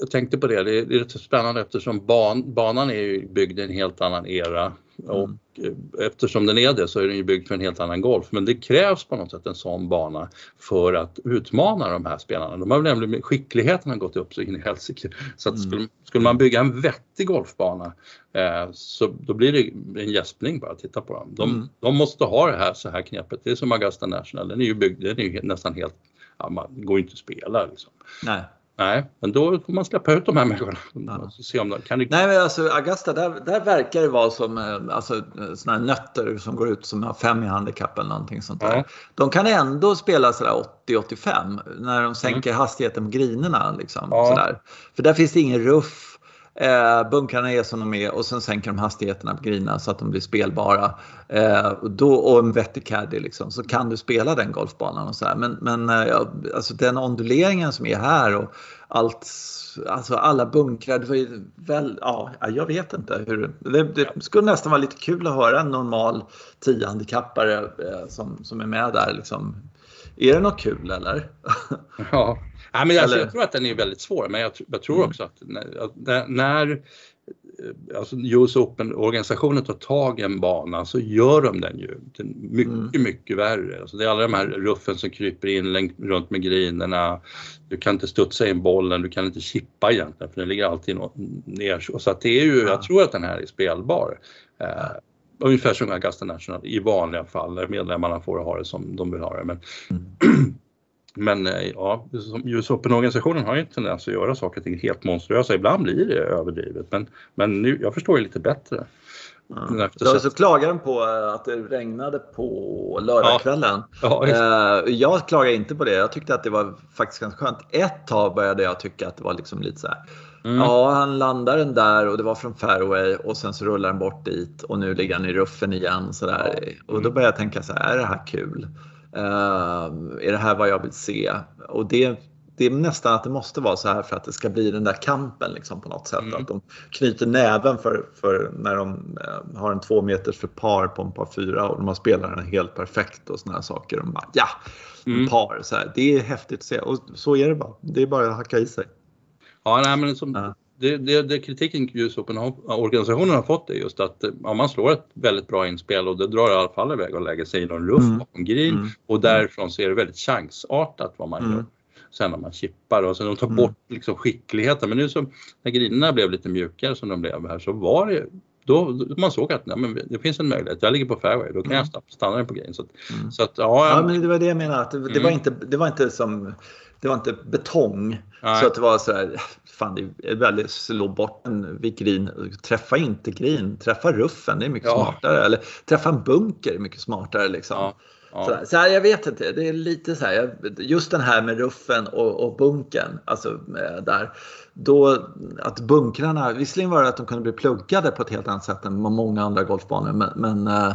jag tänkte på det, det är, det är spännande eftersom ban, banan är ju byggd i en helt annan era och mm. eftersom den är det så är den ju byggd för en helt annan golf. Men det krävs på något sätt en sån bana för att utmana de här spelarna. De har nämligen, skickligheten har gått upp så in i helsike. Så att mm. skulle, skulle, man bygga en vettig golfbana eh, så då blir det en gäspning bara att titta på dem. De, mm. de, måste ha det här så här knepet. Det är som Augusta National, den är ju byggd, den är ju nästan helt, ja, man går ju inte att spela liksom. Nej. Nej, men då får man släppa ut de här människorna. Ja. Se om de, kan det... Nej, men alltså Augusta, där, där verkar det vara som eh, alltså, såna här nötter som går ut som har fem i handikapp eller någonting sånt där. Ja. De kan ändå spela sådär 80-85 när de sänker mm. hastigheten på grinerna. Liksom, ja. sådär. För där finns det ingen ruff Eh, bunkrarna är som de är och sen sänker de hastigheterna på grina så att de blir spelbara. Eh, och, då, och en vettig caddy liksom, så kan du spela den golfbanan. Och så här. Men, men eh, alltså den onduleringen som är här och allt, alltså alla bunkrar. Det var ju väl, ja, jag vet inte. Hur, det, det skulle nästan vara lite kul att höra en normal 10-handikappare eh, som, som är med där. Liksom. Är det något kul eller? Ja, Ja, men alltså, jag tror att den är väldigt svår, men jag, jag tror mm. också att när, när eh, alltså US Open-organisationen tar tag i en bana så gör de den ju mycket, mm. mycket värre. Alltså det är alla de här ruffen som kryper in runt med grinerna. Du kan inte studsa in bollen, du kan inte chippa egentligen för den ligger alltid ner. Så att det är ju, ja. jag tror att den här är spelbar. Ungefär som Augusta National i vanliga fall, där medlemmarna får ha det som de vill ha det. Men mm. Men eh, ja, US Open-organisationen har ju en tendens att göra saker och ting helt monstruösa. Ibland blir det överdrivet men, men nu, jag förstår ju lite bättre. Ja. Så, så klagade de på eh, att det regnade på lördagskvällen. Ja. Ja, eh, jag klagar inte på det. Jag tyckte att det var faktiskt ganska skönt. Ett tag började jag tycka att det var liksom lite så här. Mm. Ja, han landar den där och det var från fairway och sen så rullar den bort dit och nu ligger han i ruffen igen. Så där. Mm. Och då började jag tänka så här, är det här kul? Uh, är det här vad jag vill se? Och det, det är nästan att det måste vara så här för att det ska bli den där kampen liksom på något sätt. Mm. Att de knyter näven för, för när de uh, har en två meters för par på en par fyra och de har spelat den helt perfekt och såna här saker. De bara, ja, mm. par. Så här. Det är häftigt att se och så är det bara. Det är bara att hacka i sig. Ja, nej, men som, uh det, det, det kritiken just organisationen har fått är just att om man slår ett väldigt bra inspel och det drar i alla fall iväg och lägger sig i någon ruff mm. bakom green mm. och därifrån så är det väldigt chansartat vad man mm. gör. Sen när man chippar och sen de tar mm. bort liksom skickligheten. Men nu så när grinerna blev lite mjukare som de blev här så var det då, man såg att nej, men det finns en möjlighet. Jag ligger på fairway, då kan mm. jag stanna den på green. Så, mm. så att, ja, ja, men det var det jag menade. Att det, det var inte, det var inte som det var inte betong. Nej. Så att det var så här, fan det är väldigt, slå bort en vid green, träffa inte green, träffa ruffen, det är mycket ja. smartare. Eller träffa en bunker är mycket smartare liksom. Ja. Ja. Så, här, jag vet inte, det är lite så här, just den här med ruffen och, och bunkern, alltså där. Då, att bunkrarna, visserligen var det att de kunde bli pluggade på ett helt annat sätt än många andra golfbanor, men, men Eh,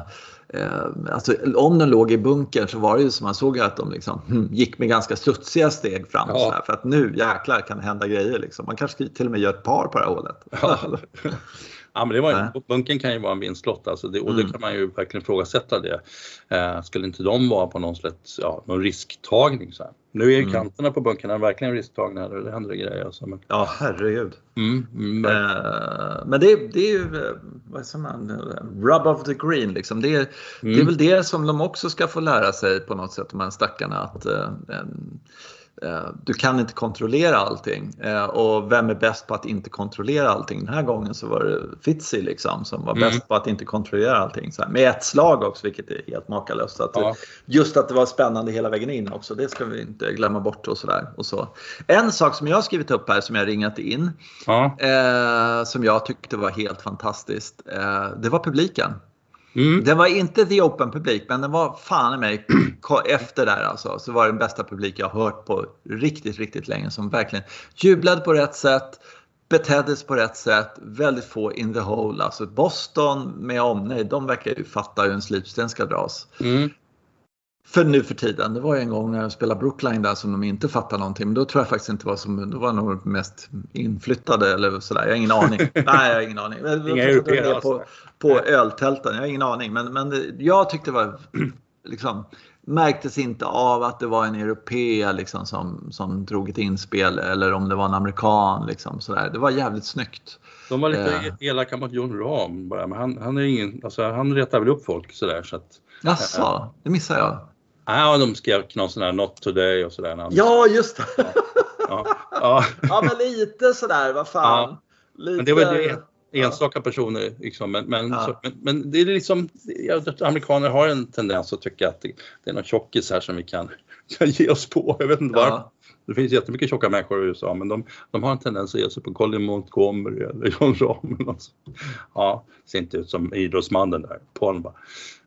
alltså, om de låg i bunkern så var det ju som man såg att de liksom, hm, gick med ganska studsiga steg fram. Ja. Så här, för att nu jäklar kan det hända grejer. Liksom. Man kanske till och med gör ett par på det här hålet. Ja. Ja, men det var, bunken kan ju vara en vinstlott alltså det, och mm. det kan man ju verkligen ifrågasätta det. Eh, skulle inte de vara på någon slags ja, någon risktagning? Så här? Nu är ju mm. kanterna på bunkarna verkligen risktagna och det händer grejer. Alltså, men... Ja, herregud. Mm, mm, eh, men det, det, är ju, eh, vad säger man, rub of the green liksom. Det, det är mm. väl det som de också ska få lära sig på något sätt, de här stackarna. Att, Eh, du kan inte kontrollera allting eh, och vem är bäst på att inte kontrollera allting? Den här gången så var det Fitzy liksom som var mm. bäst på att inte kontrollera allting. Så här, med ett slag också vilket är helt makalöst. Att ja. Just att det var spännande hela vägen in också, det ska vi inte glömma bort. och så där. Och så. En sak som jag har skrivit upp här som jag ringat in ja. eh, som jag tyckte var helt fantastiskt. Eh, det var publiken. Mm. Den var inte the open publik, men den var fan i mig efter där alltså. Så var det den bästa publik jag har hört på riktigt, riktigt länge som verkligen jublade på rätt sätt, betedde sig på rätt sätt, väldigt få in the hole. Alltså Boston med omnejd, de verkar ju fatta hur en slipsten ska dras. Mm. För nu för tiden. Det var en gång när jag spelade Brookline där som de inte fattade någonting. Men då tror jag faktiskt inte var som, då var nog mest inflyttade eller sådär. Jag har ingen aning. Nej, jag har ingen aning. Inga europeer på, på öltälten. Jag har ingen aning. Men, men jag tyckte det var liksom märktes inte av att det var en europé liksom, som, som drog ett inspel eller om det var en amerikan. Liksom, sådär. Det var jävligt snyggt. De var lite eh. elaka mot John Rahm bara, men han, han, är ingen, alltså, han retar väl upp folk sådär. Så att, Jaså, äh, det missar jag. Ja, de skrev någon sån där Not Today och sådär. Ja, just det. Ja, ja. ja. ja men lite sådär, vad fan. Ja. Lite... Men det var det enstaka personer. Liksom. Men, men, ja. så, men, men, det är liksom, amerikaner har en tendens att tycka att det, det är någon tjockis här som vi kan, kan ge oss på. Jag vet inte ja. varför. Det finns jättemycket tjocka människor i USA men de, de har en tendens att ge sig på Colin Montgomery eller John Rahm. Ja, ser inte ut som idrottsmannen där, Paul bara.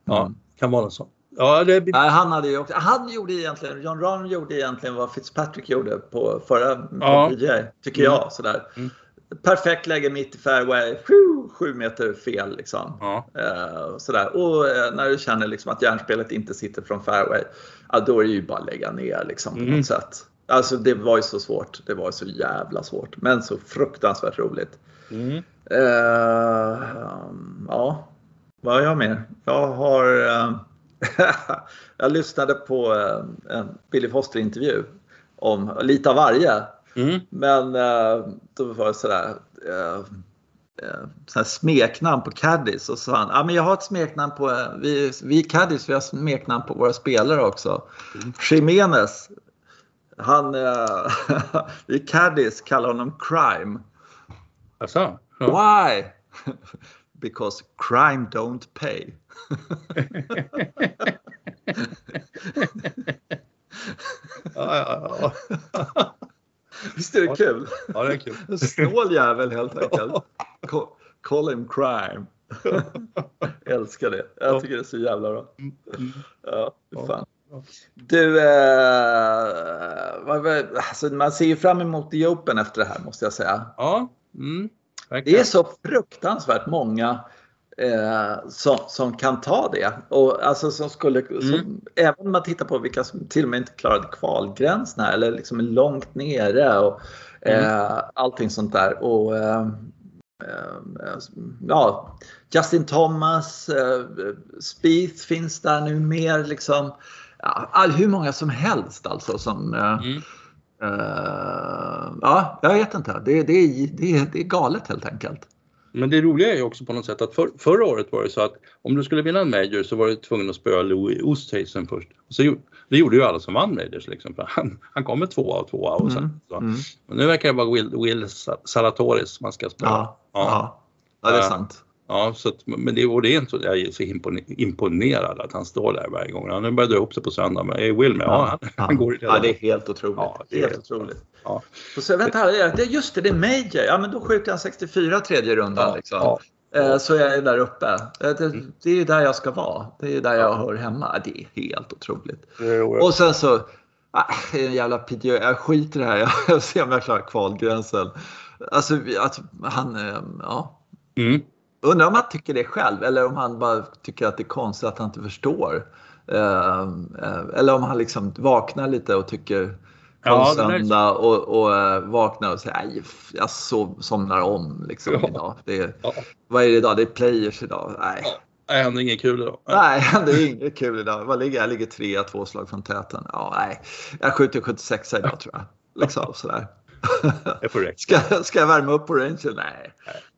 Ja, mm. kan vara något sånt. Ja, det... Han, hade ju också, han gjorde egentligen, John Rahm gjorde egentligen vad Fitzpatrick gjorde på förra ja. PGA, tycker jag. Mm. Sådär. Mm. Perfekt läge mitt i fairway, sju, sju meter fel liksom. Ja. Uh, sådär. Och uh, när du känner liksom att järnspelet inte sitter från fairway, ja, då är det ju bara att lägga ner liksom, på mm. något sätt. Alltså det var ju så svårt. Det var så jävla svårt. Men så fruktansvärt roligt. Mm. Uh, ja, vad har jag mer? Jag har jag lyssnade på eh, en Billy Foster-intervju om lite av varje. Mm. Men eh, då var det sådär, eh, sådär smeknamn på Caddies och så sa han, ja men jag har ett smeknamn på, vi, vi Caddies vi har smeknamn på våra spelare också. Mm. Jimenez, han, vi Caddies kallar honom Crime. Alltså? Ja. Why? Because crime don't pay. ja, ja, ja. Visst är det kul? Ja, det är kul. En snål jävel helt enkelt. Call him crime. Älskar det. Jag tycker det är så jävla bra. Ja, fan. Du, eh, alltså man ser ju fram emot The Open efter det här måste jag säga. Ja. Mm, det är så fruktansvärt många eh, som, som kan ta det. Och alltså som skulle, mm. som, även om man tittar på vilka som till och med inte klarade kvalgränserna eller liksom är långt nere och mm. eh, allting sånt där. Och, eh, eh ja, Justin Thomas, eh, Spieth finns där nu mer liksom. Ja, hur många som helst alltså som eh, mm. ja, jag vet inte. Det, det, det, det är galet helt enkelt. Men det roliga är ju också på något sätt att för, förra året var det så att om du skulle vinna en Major så var du tvungen att spöa Louis Oosthuizen först. Så, det gjorde ju alla som vann Majors liksom. Han, han kom med tvåa och tvåa och sen mm. så. Mm. Men nu verkar det vara Will, Will Salatoris man ska spöa. Ja, ja. ja. ja det är sant. Ja, så att, men det, och det är inte så, jag är så imponerad att han står där varje gång. Han börjar dra ihop sig på söndag, men är Will med? Ja, ja, han, går ja, det är helt otroligt. Ja, det är helt, otroligt. Ja. så, vänta, här, just det, det är Major. Ja, men då skjuter han 64 tredje rundan. Ja, liksom. ja. Eh, så jag är där uppe. Eh, det, mm. det är ju där jag ska vara. Det är där jag hör hemma. Det är helt otroligt. Är och sen så, ah, en jävla PGA. Jag skiter i det här. Jag ser om jag klarar kvalgränsen. Alltså, alltså han, eh, ja. Mm. Undrar om han tycker det själv eller om han bara tycker att det är konstigt att han inte förstår. Eh, eller om han liksom vaknar lite och tycker ja, söndag och, och uh, vaknar och säger nej, jag sov, somnar om liksom ja. idag. Det är, ja. Vad är det idag? Det är players idag. Nej. Ja. Det händer inget kul idag. Nej, det är inget kul idag. Vad ligger jag? ligger trea, två slag från täten. Ja, nej. Jag skjuter 76 idag tror jag. Liksom sådär. Ska, ska jag värma upp på rangen? Nej. nej,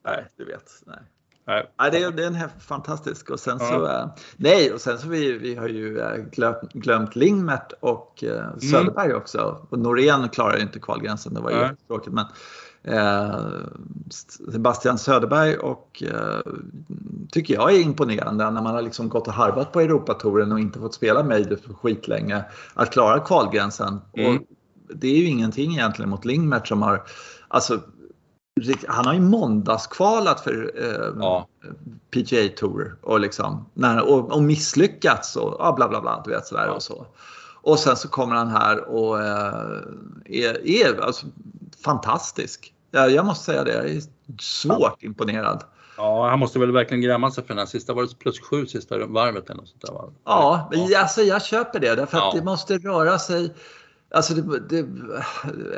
nej, du vet. Nej. Nej. Ja, det, är, det är en fantastisk. Och sen ja. så, uh, nej, och sen så vi, vi har ju uh, glömt, glömt Lingmert och uh, Söderberg mm. också. Och Norén klarar inte kvalgränsen, det var ju tråkigt. Men Sebastian Söderberg och tycker jag är imponerande när man har liksom gått och harvat på Europatouren och inte fått spela Major för skitlänge. Att klara kvalgränsen. Mm. Och det är ju ingenting egentligen mot Lingmert som har Alltså han har ju måndagskvalat för eh, ja. PGA Tour och, liksom, när, och, och misslyckats och ja, bla bla bla. Du vet, sådär ja. och så. Och sen så kommer han här och eh, är, är alltså, fantastisk. Jag, jag måste säga det, jag är svårt imponerad. Ja, han måste väl verkligen gräma sig för den här sista, var det plus sju sista varvet eller något sånt där? Va? Ja, ja. Alltså, jag köper det därför att det måste röra sig Alltså det, det,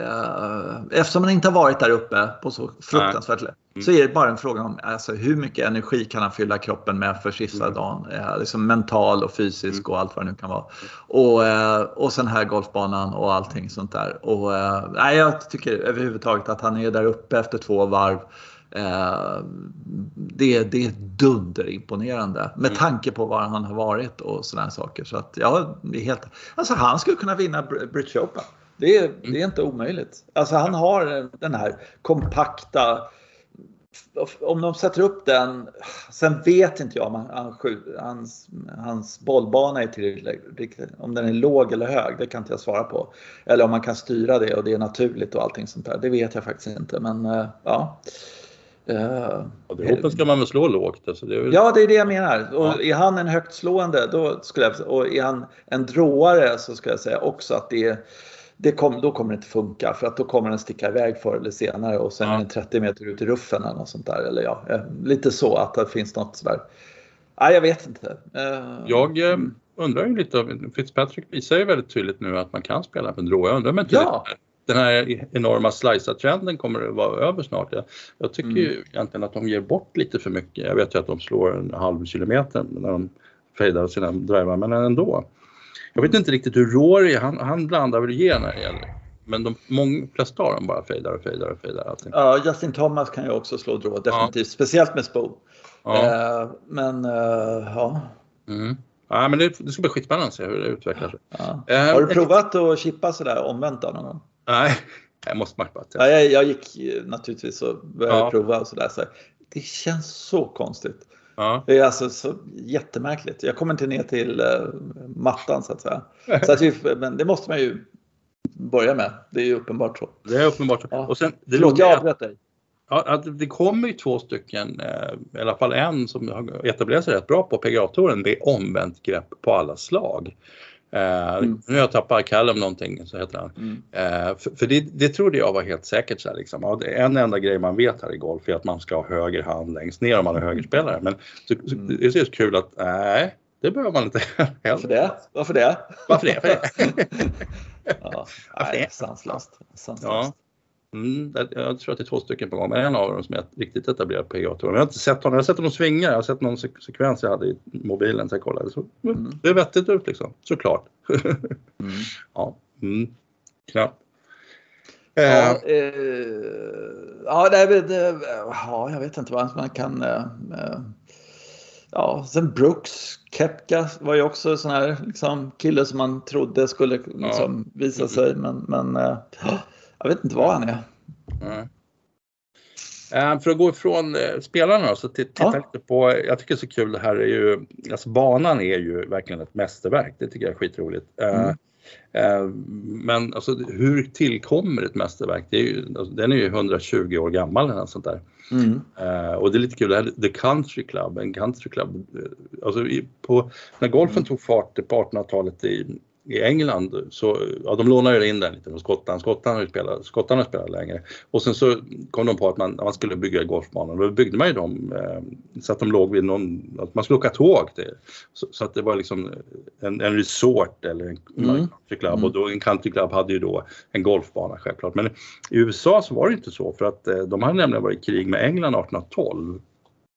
äh, eftersom man inte har varit där uppe på så fruktansvärt lätt mm. så är det bara en fråga om alltså, hur mycket energi kan han fylla kroppen med för sista mm. dagen. Äh, liksom mental och fysisk mm. och allt vad det nu kan vara. Och, äh, och sen här golfbanan och allting sånt där. Och, jag tycker överhuvudtaget att han är där uppe efter två varv. Eh, det, det är dunderimponerande med mm. tanke på var han har varit och sådana saker. Så att, ja, det är helt, alltså han skulle kunna vinna British Open. Det är, det är inte omöjligt. Alltså han har den här kompakta om de sätter upp den, sen vet inte jag om han, hans, hans bollbana är tillräckligt, om den är låg eller hög, det kan inte jag svara på. Eller om man kan styra det och det är naturligt och allting sånt där, det vet jag faktiskt inte. Men eh, ja, Droppen ska man väl slå lågt? Alltså det väl... Ja, det är det jag menar. Och ja. Är han en högt slående, då skulle jag, och är han en dråare så ska jag säga också att det, det kom, då kommer det inte funka för att då kommer den sticka iväg förr eller senare och sen ja. är den 30 meter ut i ruffen eller något sånt där. Eller ja, eh, lite så att det finns något sådär. Nej, jag vet inte. Uh, jag eh, undrar ju lite, Fitzpatrick visar ju väldigt tydligt nu att man kan spela på en drå. Jag undrar om inte ja den här enorma slicer-trenden kommer att vara över snart. Jag, jag tycker mm. ju egentligen att de ger bort lite för mycket. Jag vet ju att de slår en halv kilometer när de fejdar sina drivar, men ändå. Jag vet inte riktigt hur Rory, han, han blandar väl ge när det gäller. Men de många, flesta av dem bara fejdar och fejdar och fejdar. Allting. Ja, Justin Thomas kan ju också slå drå, definitivt. Ja. Speciellt med Spo. Ja. Eh, men uh, ja. Mm. Ja, men det, det ska bli skitspännande att se hur det utvecklar sig. Ja. Eh, Har du provat att chippa sådär omvänt då någon gång? Nej, jag måste testa. Ja, jag, jag gick naturligtvis och började ja. prova och sådär. Så det känns så konstigt. Ja. Det är alltså så jättemärkligt. Jag kommer inte ner till uh, mattan så att säga. så att vi, men det måste man ju börja med. Det är ju uppenbart så. Det är uppenbart så. Ja. Och sen, det Förlåt, jag avbröt dig. Ja, det kommer ju två stycken, eh, i alla fall en som har etablerat sig rätt bra på PGA-touren, det är omvänt grepp på alla slag. Eh, mm. Nu har jag tappat Callum någonting, så heter han. Mm. Uh, för, för det, det, trodde jag var helt säkert. Så här, liksom. ja, en enda grej man vet här i golf är att man ska ha höger hand längst ner om man är högerspelare. Men så, mm. det är så kul att nej, det behöver man inte. Varför det? Varför det? Varför det? Varför det? ja, nej? Sanslöst. Sanslöst. Ja. Mm, jag tror att det är två stycken på gång, men en av dem som är riktigt etablerad PGA Tour. Jag har inte sett honom, jag har sett honom svinga, jag har sett någon sekvens jag hade i mobilen så jag kollade. Så, mm. Det är vettigt ut liksom, såklart. mm. Ja, mm. knappt. Ja, eh, eh ja, det, det, ja, jag vet inte vad man kan... Eh, eh, ja, sen Brooks, Kepka var ju också en sån här liksom, kille som man trodde skulle liksom, ja. visa sig, men, men eh, jag vet inte vad han är. Mm. För att gå ifrån eh, spelarna så titta ja. lite på, jag tycker det är så kul det här är ju, alltså banan är ju verkligen ett mästerverk, det tycker jag är skitroligt. Mm. Men alltså, hur tillkommer ett mästerverk? Det är ju, alltså, den är ju 120 år gammal eller något sånt där. Mm. och det är lite kul, det här, The Country Club, en country club, alltså på, när golfen mm. tog fart på 1800-talet i i England så, ja de lånade in den lite från Skottland, har spelat, skottarna spelat längre. Och sen så kom de på att man, man skulle bygga golfbanor, då byggde man ju dem eh, så att de låg vid någon, att man skulle åka tåg till. Så, så att det var liksom en, en resort eller en mm. countryclub mm. och då en countryclub hade ju då en golfbana självklart. Men i USA så var det inte så för att eh, de hade nämligen varit i krig med England 1812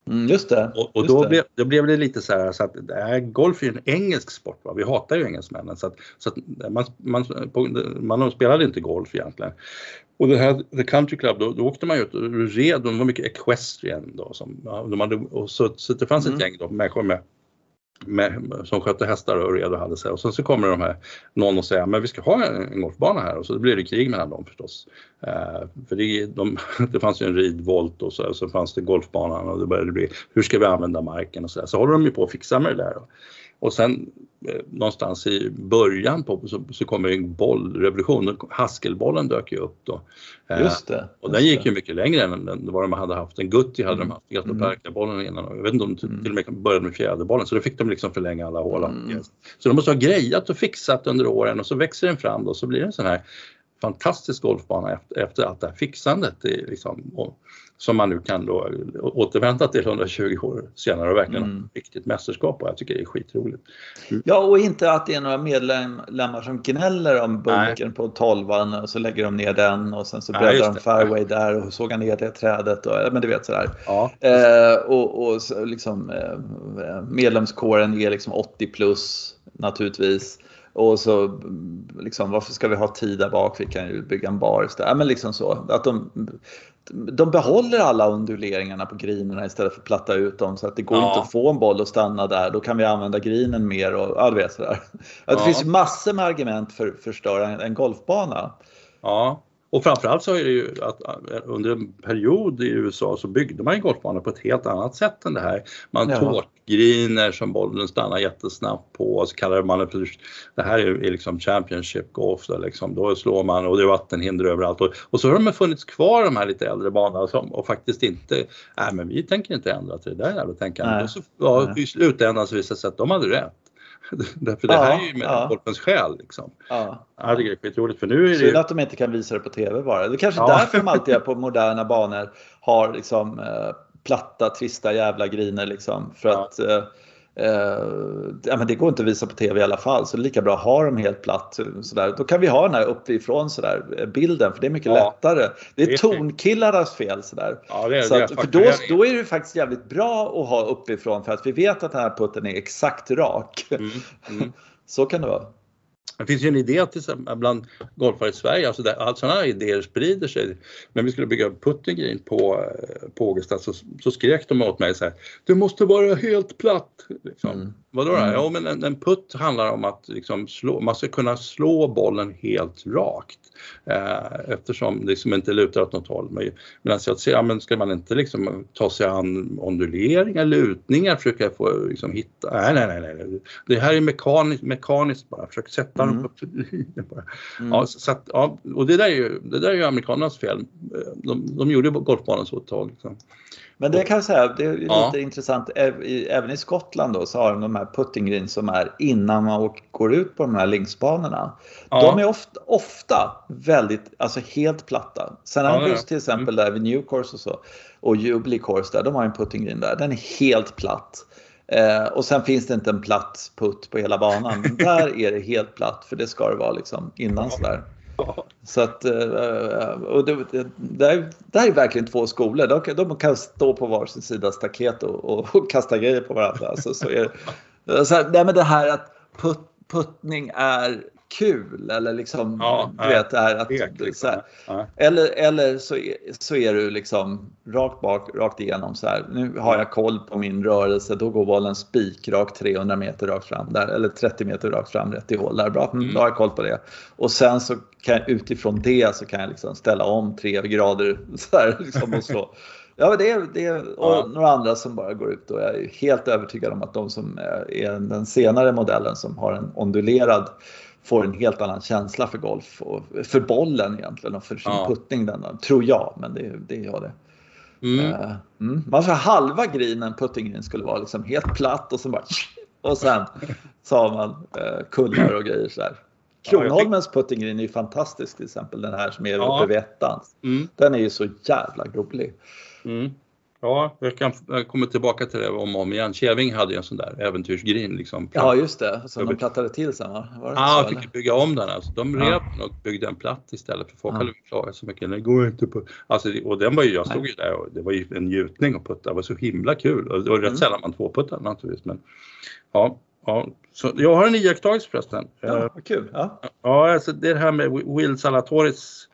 Mm, just det. Och, och då, det. Blev, då blev det lite så här så att äh, golf är ju en engelsk sport. Va? Vi hatar ju engelsmännen så att, så att man, man, man, man spelade inte golf egentligen. Och det här The Country Club, då, då åkte man ju ut och red, de var mycket equestrian då. Som, de hade, och så, så det fanns mm. ett gäng då, människor med med, som skötte hästar och red och hade sig. Och sen så kommer de här, någon och säger men vi ska ha en, en golfbana här och så blir det krig mellan dem förstås. Eh, för det, de, det fanns ju en ridvolt och så, så fanns det golfbanan och det började bli hur ska vi använda marken och så där. Så håller de ju på att fixa med det där. Och sen eh, någonstans i början på så, så kommer en bollrevolution. Haskelbollen dök ju upp då. Eh, just det. Just och den gick ju mycket längre än den, vad de hade haft. En Gutti hade mm. de haft, Gatloperkabollen mm. innan. Jag vet inte om de till och med började med fjäderbollen så då fick de liksom förlänga alla hål. Mm. Så de måste ha grejat och fixat under åren och så växer den fram då så blir det en sån här fantastisk golfbana efter, efter allt det här fixandet. Det liksom, och, som man nu kan då återvända till 120 år senare och verkligen mm. riktigt mästerskap och jag tycker det är skitroligt. Mm. Ja och inte att det är några medlemmar som gnäller om bunken Nej. på 12 och så lägger de ner den och sen så breddar de fairway där och sågar ner det trädet och men du vet sådär. Ja. Eh, och och så, liksom eh, medlemskåren är liksom 80 plus naturligtvis. Och så liksom, varför ska vi ha tid där bak? Vi kan ju bygga en bar istället. Ja, men liksom så. Att de, de behåller alla unduleringarna på grinerna istället för att platta ut dem så att det går ja. inte att få en boll att stanna där. Då kan vi använda grinen mer och ja, du vet sådär. Ja. Det finns massor med argument för att förstöra en golfbana. Ja, och framförallt så är det ju att under en period i USA så byggde man golfbanor på ett helt annat sätt än det här. Man ja. tårtgriner som bollen stannar jättesnabbt på och så kallar man det för, det här är liksom Championship Golf, där liksom, då slår man och det är vattenhinder överallt. Och, och så har de funnits kvar de här lite äldre banorna som, och faktiskt inte, nej men vi tänker inte ändra till det där jävla tänkandet. Och så, ja, I slutändan så visade det sig att de hade rätt. Därför det här är ju med ja. själ. Liksom. Ja. Ja, det är skitroligt för nu är det Synd att de inte kan visa det på TV bara. Det är kanske ja. därför de alltid på moderna banor har liksom eh, platta, trista jävla griner liksom. För att eh, Eh, ja, men det går inte att visa på TV i alla fall, så det är lika bra att ha dem helt platt. Sådär. Då kan vi ha den här uppifrån sådär, eh, bilden, för det är mycket ja, lättare. Det är tonkillarnas fel. Sådär. Ja, det så att, för då, då är det faktiskt jävligt bra att ha uppifrån, för att vi vet att den här putten är exakt rak. Mm, mm. så kan det vara. Det finns ju en idé till, bland golfare i Sverige, alltså där, all sådana idéer sprider sig. När vi skulle bygga putting green på, eh, på Ågesta så, så skrek de åt mig så här, du måste vara helt platt. Liksom. Mm. Vadå då? Mm. Ja men en, en putt handlar om att liksom slå, man ska kunna slå bollen helt rakt. Eh, eftersom det liksom inte lutar åt något håll. Medan jag säger, ja, men ska man inte liksom ta sig an onduleringar, lutningar, försöka få liksom hitta, nej nej nej, nej. det här är mekaniskt, mekaniskt bara, försök sätta mm. upp. bara. Mm. Ja, så att, ja, och det där är ju, det där är ju amerikanernas fel. De, de gjorde golfbanan så ett tag. Liksom. Men det kan jag säga, det är lite ja. intressant. Även i Skottland då så har de de här putting greens som är innan man går ut på de här linksbanorna. Ja. De är ofta, ofta väldigt, alltså helt platta. Sen ja, Andrews till exempel mm. där vid New Course och så och Jubilee Course där, de har en putting green där. Den är helt platt. Eh, och sen finns det inte en platt putt på hela banan. Men där är det helt platt för det ska det vara liksom innan sådär. Så att, eh, och det, det, där, där är verkligen två skolor. De, de kan stå på varsin sida staket och, och, och kasta grejer på varandra. Alltså, så är, så här, nej, men det här att put, puttning är kul eller liksom, ja, du vet, är att, liksom. så här. Eller, eller så, så är du liksom rakt bak, rakt igenom så här. Nu har jag koll på min rörelse, då går bollen spikrakt 300 meter rakt fram där, eller 30 meter rakt fram rätt i hål där. Bra, mm. då har jag koll på det. Och sen så kan jag utifrån det så kan jag liksom ställa om tre grader så här, liksom, och slå. Ja, det är, det är och ja. några andra som bara går ut och jag är helt övertygad om att de som är den senare modellen som har en ondulerad får en helt annan känsla för golf och för bollen egentligen och för sin ja. puttning. Den, tror jag, men det, det gör det. Mm. Uh, mm. Man får halva grinen, puttingen skulle vara liksom helt platt och så bara och sen så har man uh, kullar och grejer sådär. Kronholmens ja, puttinggreen är ju fantastisk till exempel, den här som är ja. uppe vid ettan. Mm. Den är ju så jävla rolig. Mm. Ja, jag kan komma tillbaka till det om och om igen. Keving hade ju en sån där äventyrsgrin. Liksom, ja, just det. Som de plattade till sen va? Ja, så, fick bygga om den. Alltså. De rev ja. och byggde en platt istället för folk ja. hade klagat så mycket. Det går inte på... Alltså, och den var ju, jag stod ju där och det var ju en njutning att putta. Det var så himla kul. Och det var rätt mm. sällan man tvåputtade naturligtvis. Men, ja, ja. Så jag har en iakttagelse förresten. Ja, vad kul. Ja, ja alltså det här med Will Salatoris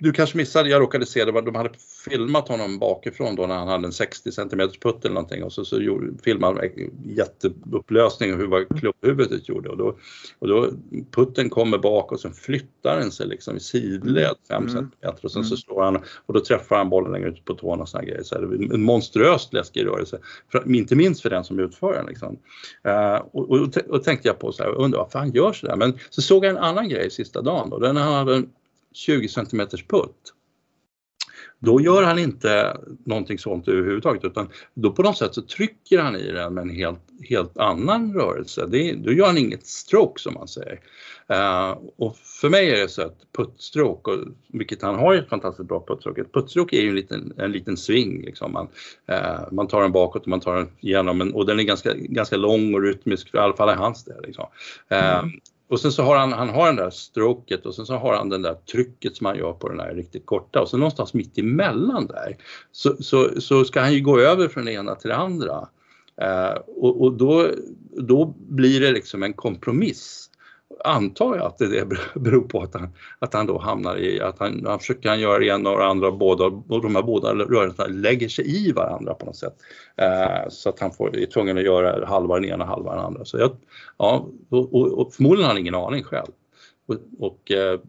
du kanske missade, jag råkade se det, de hade filmat honom bakifrån då när han hade en 60 cm putt eller någonting och så, så gjorde, filmade de jätteupplösning hur vad klubbhuvudet gjorde och då, och då putten kommer bak och sen flyttar den sig liksom i sidled 5 mm. cm och sen så mm. slår han och då träffar han bollen längre ut på tårna och såna grejer. Så det är en monstruöst läskig rörelse, för, inte minst för den som utför den. Liksom. Uh, och, och, och, tänkte jag på så här, undrar varför han gör sådär. Men så såg jag en annan grej sista dagen då, den hade en 20 cm putt. Då gör han inte någonting sånt överhuvudtaget utan då på något sätt så trycker han i den med en helt, helt annan rörelse. Det, då gör han inget stroke som man säger. Uh, och för mig är det så att puttstroke, och, vilket han har ett fantastiskt bra puttstroke, ett puttstroke är ju en liten, en liten sving. Liksom. Man, uh, man tar den bakåt och man tar den igenom en, och den är ganska, ganska lång och rytmisk, i alla fall i hans del. Liksom. Uh, mm. Och sen så har han, han har den där stroket och sen så har han den där trycket som han gör på den där riktigt korta och så någonstans mitt emellan där så, så, så ska han ju gå över från det ena till det andra. Eh, och, och då, då blir det liksom en kompromiss antar jag att det beror på att han, att han då hamnar i att han, han försöker han göra det ena och det andra båda och de här båda rörelserna lägger sig i varandra på något sätt. Eh, så att han får, är tvungen att göra halva den ena halva den andra. Så jag, ja, och, och, och förmodligen har han ingen aning själv. Och, och, eh,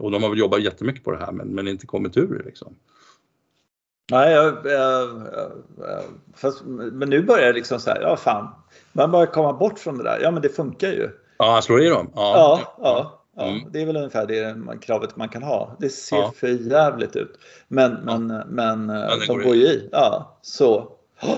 och de har väl jobbat jättemycket på det här men, men inte kommit ur det liksom. Nej, jag, jag, fast, men nu börjar det liksom så här, ja fan, man börjar komma bort från det där. Ja men det funkar ju. Ja, han slår i dem? Ja, ja, ja, ja. Mm. det är väl ungefär det kravet man kan ha. Det ser ja. för jävligt ut. Men, men, men, men de går, ju i. Ja, så.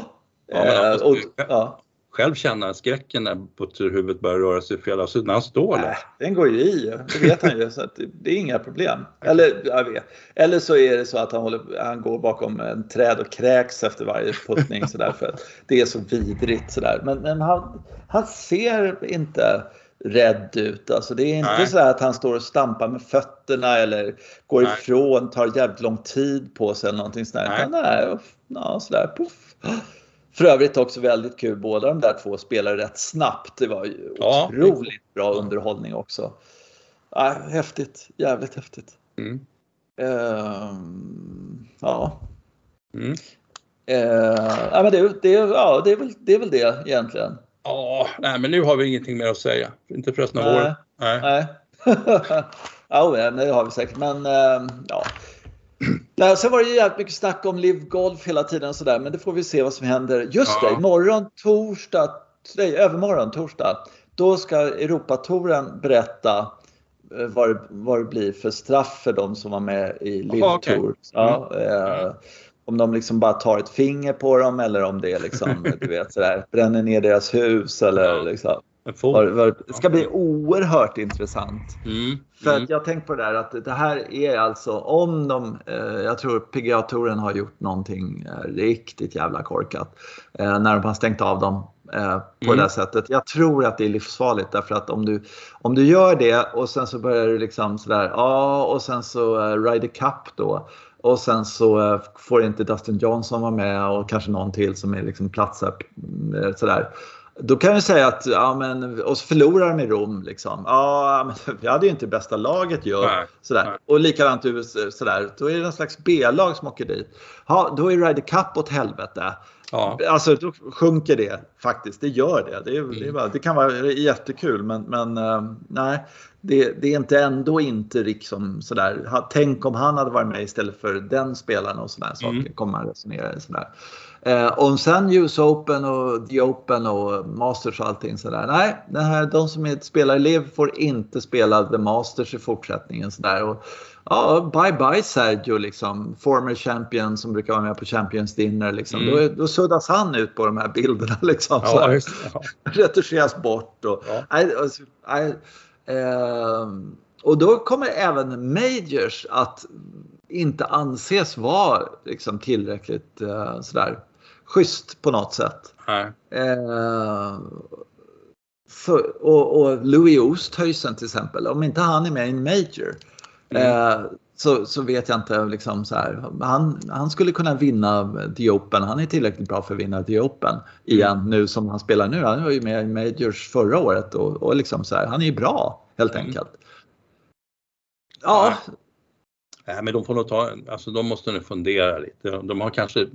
Ja, men och, ja själv känna skräcken när putterhuvudet börjar röra sig fel, alltså när han står där. den går ju i, det vet han ju. Så att det är inga problem. Eller, jag vet. Eller så är det så att han, håller, han går bakom en träd och kräks efter varje puttning så där, för att det är så vidrigt. Så där. Men, men han, han ser inte rädd ut. Alltså det är inte Nej. så att han står och stampar med fötterna eller går Nej. ifrån, tar jävligt lång tid på sig eller någonting sådär. Nej. Nej, ja, sådär, puff. För övrigt också väldigt kul, båda de där två spelade rätt snabbt. Det var ju ja. otroligt bra underhållning också. Ja, häftigt, jävligt häftigt. Mm. Uh, ja. Mm. Uh, ja, men det, det, ja, det, är väl, det är väl det egentligen. Ja, nej, men nu har vi ingenting mer att säga. Inte för resten av året. Nej. nej. ja, det har vi säkert. Men uh, ja, Ja, sen var det jävligt mycket snack om Live Golf hela tiden och sådär, men det får vi se vad som händer. Just ja. det, imorgon torsdag, nej, övermorgon torsdag, då ska Europatouren berätta eh, vad det, vad det blir för straff för de som var med i Aha, Tour. Okay. Ja, mm. eh, om de liksom bara tar ett finger på dem eller om det är liksom, du vet, sådär, bränner ner deras hus eller liksom. Det ska bli oerhört intressant. Mm, För mm. att jag tänkt på det där att det här är alltså om de, eh, jag tror PGA-touren har gjort någonting eh, riktigt jävla korkat eh, när de har stängt av dem eh, på mm. det där sättet. Jag tror att det är livsfarligt därför att om du, om du gör det och sen så börjar du liksom sådär, ja och sen så uh, Ryder Cup då och sen så eh, får inte Dustin Johnson vara med och kanske någon till som är liksom platsar eh, sådär. Då kan jag säga att, ja men, och så förlorar de i Rom liksom. Ja, men vi hade ju inte bästa laget ju. Sådär. Nej. Och likadant sådär, då är det en slags B-lag som åker dit. Ja, då är Ryder Cup åt helvete. Ja. Alltså då sjunker det faktiskt, det gör det. Det, är, mm. det, är bara, det kan vara jättekul men, men uh, nej, det, det, är inte ändå inte liksom sådär. Tänk om han hade varit med istället för den spelaren och sådär mm. saker. Kommer man resonera sådär. Eh, och sen US Open och The Open och Masters och allting sådär. Nej, den här, de som är, spelar i LIV får inte spela The Masters i fortsättningen. Sådär. Och, ja, bye bye Sergio liksom. Former champion som brukar vara med på Champions Dinner. Liksom. Mm. Då, då suddas han ut på de här bilderna. Liksom, ja, just, ja. Retuscheras bort. Och, ja. nej, alltså, nej, eh, och då kommer även Majors att inte anses vara liksom, tillräckligt eh, sådär schysst på något sätt. Eh, för, och, och, Louis Oosthuizen till exempel, om inte han är med i en major mm. eh, så, så vet jag inte. Liksom så här, han, han skulle kunna vinna The Open. Han är tillräckligt bra för att vinna The Open igen mm. nu som han spelar nu. Han var ju med i Majors förra året och, och liksom så här, han är ju bra helt mm. enkelt. Ja, Nej, men de får nog ta, alltså de måste nog fundera lite. De har kanske,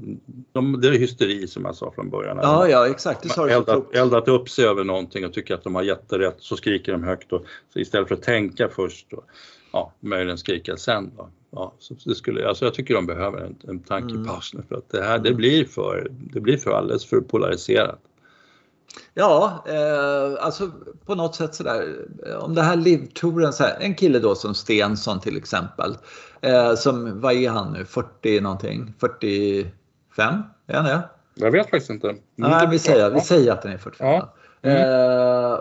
de, det är hysteri som jag sa från början. Ja, ja exakt. Det sa du eldat, eldat upp sig över någonting och tycker att de har jätterätt så skriker de högt och istället för att tänka först och ja, möjligen skrika sen. Då. Ja, så det skulle, alltså jag tycker de behöver en, en tankepaus nu för att det här det blir för, det blir för alldeles för polariserat. Ja, eh, alltså på något sätt sådär. Om det här livtouren, så här, en kille då som Stensson till exempel. Eh, som, vad är han nu, 40 någonting? 45? Är han det? Jag vet faktiskt inte. Nej, vi säger, vi säger att han är 45. Ja. Mm. Eh,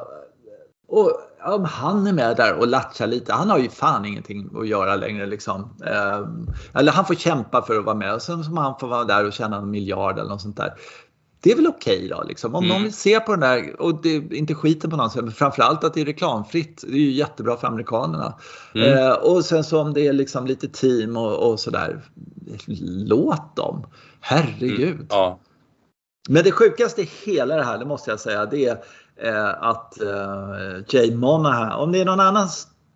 och om han är med där och latchar lite, han har ju fan ingenting att göra längre liksom. Eh, eller han får kämpa för att vara med och sen som han får vara där och tjäna en miljard eller något sånt där det är väl okej okay då liksom. Om mm. någon vill se på den där och det inte skiten på sätt men framförallt att det är reklamfritt. Det är ju jättebra för amerikanerna. Mm. Eh, och sen så om det är liksom lite team och, och sådär. Låt dem. Herregud. Mm. Ja. Men det sjukaste i hela det här, det måste jag säga, det är eh, att eh, Jay Monahan, om det är någon annan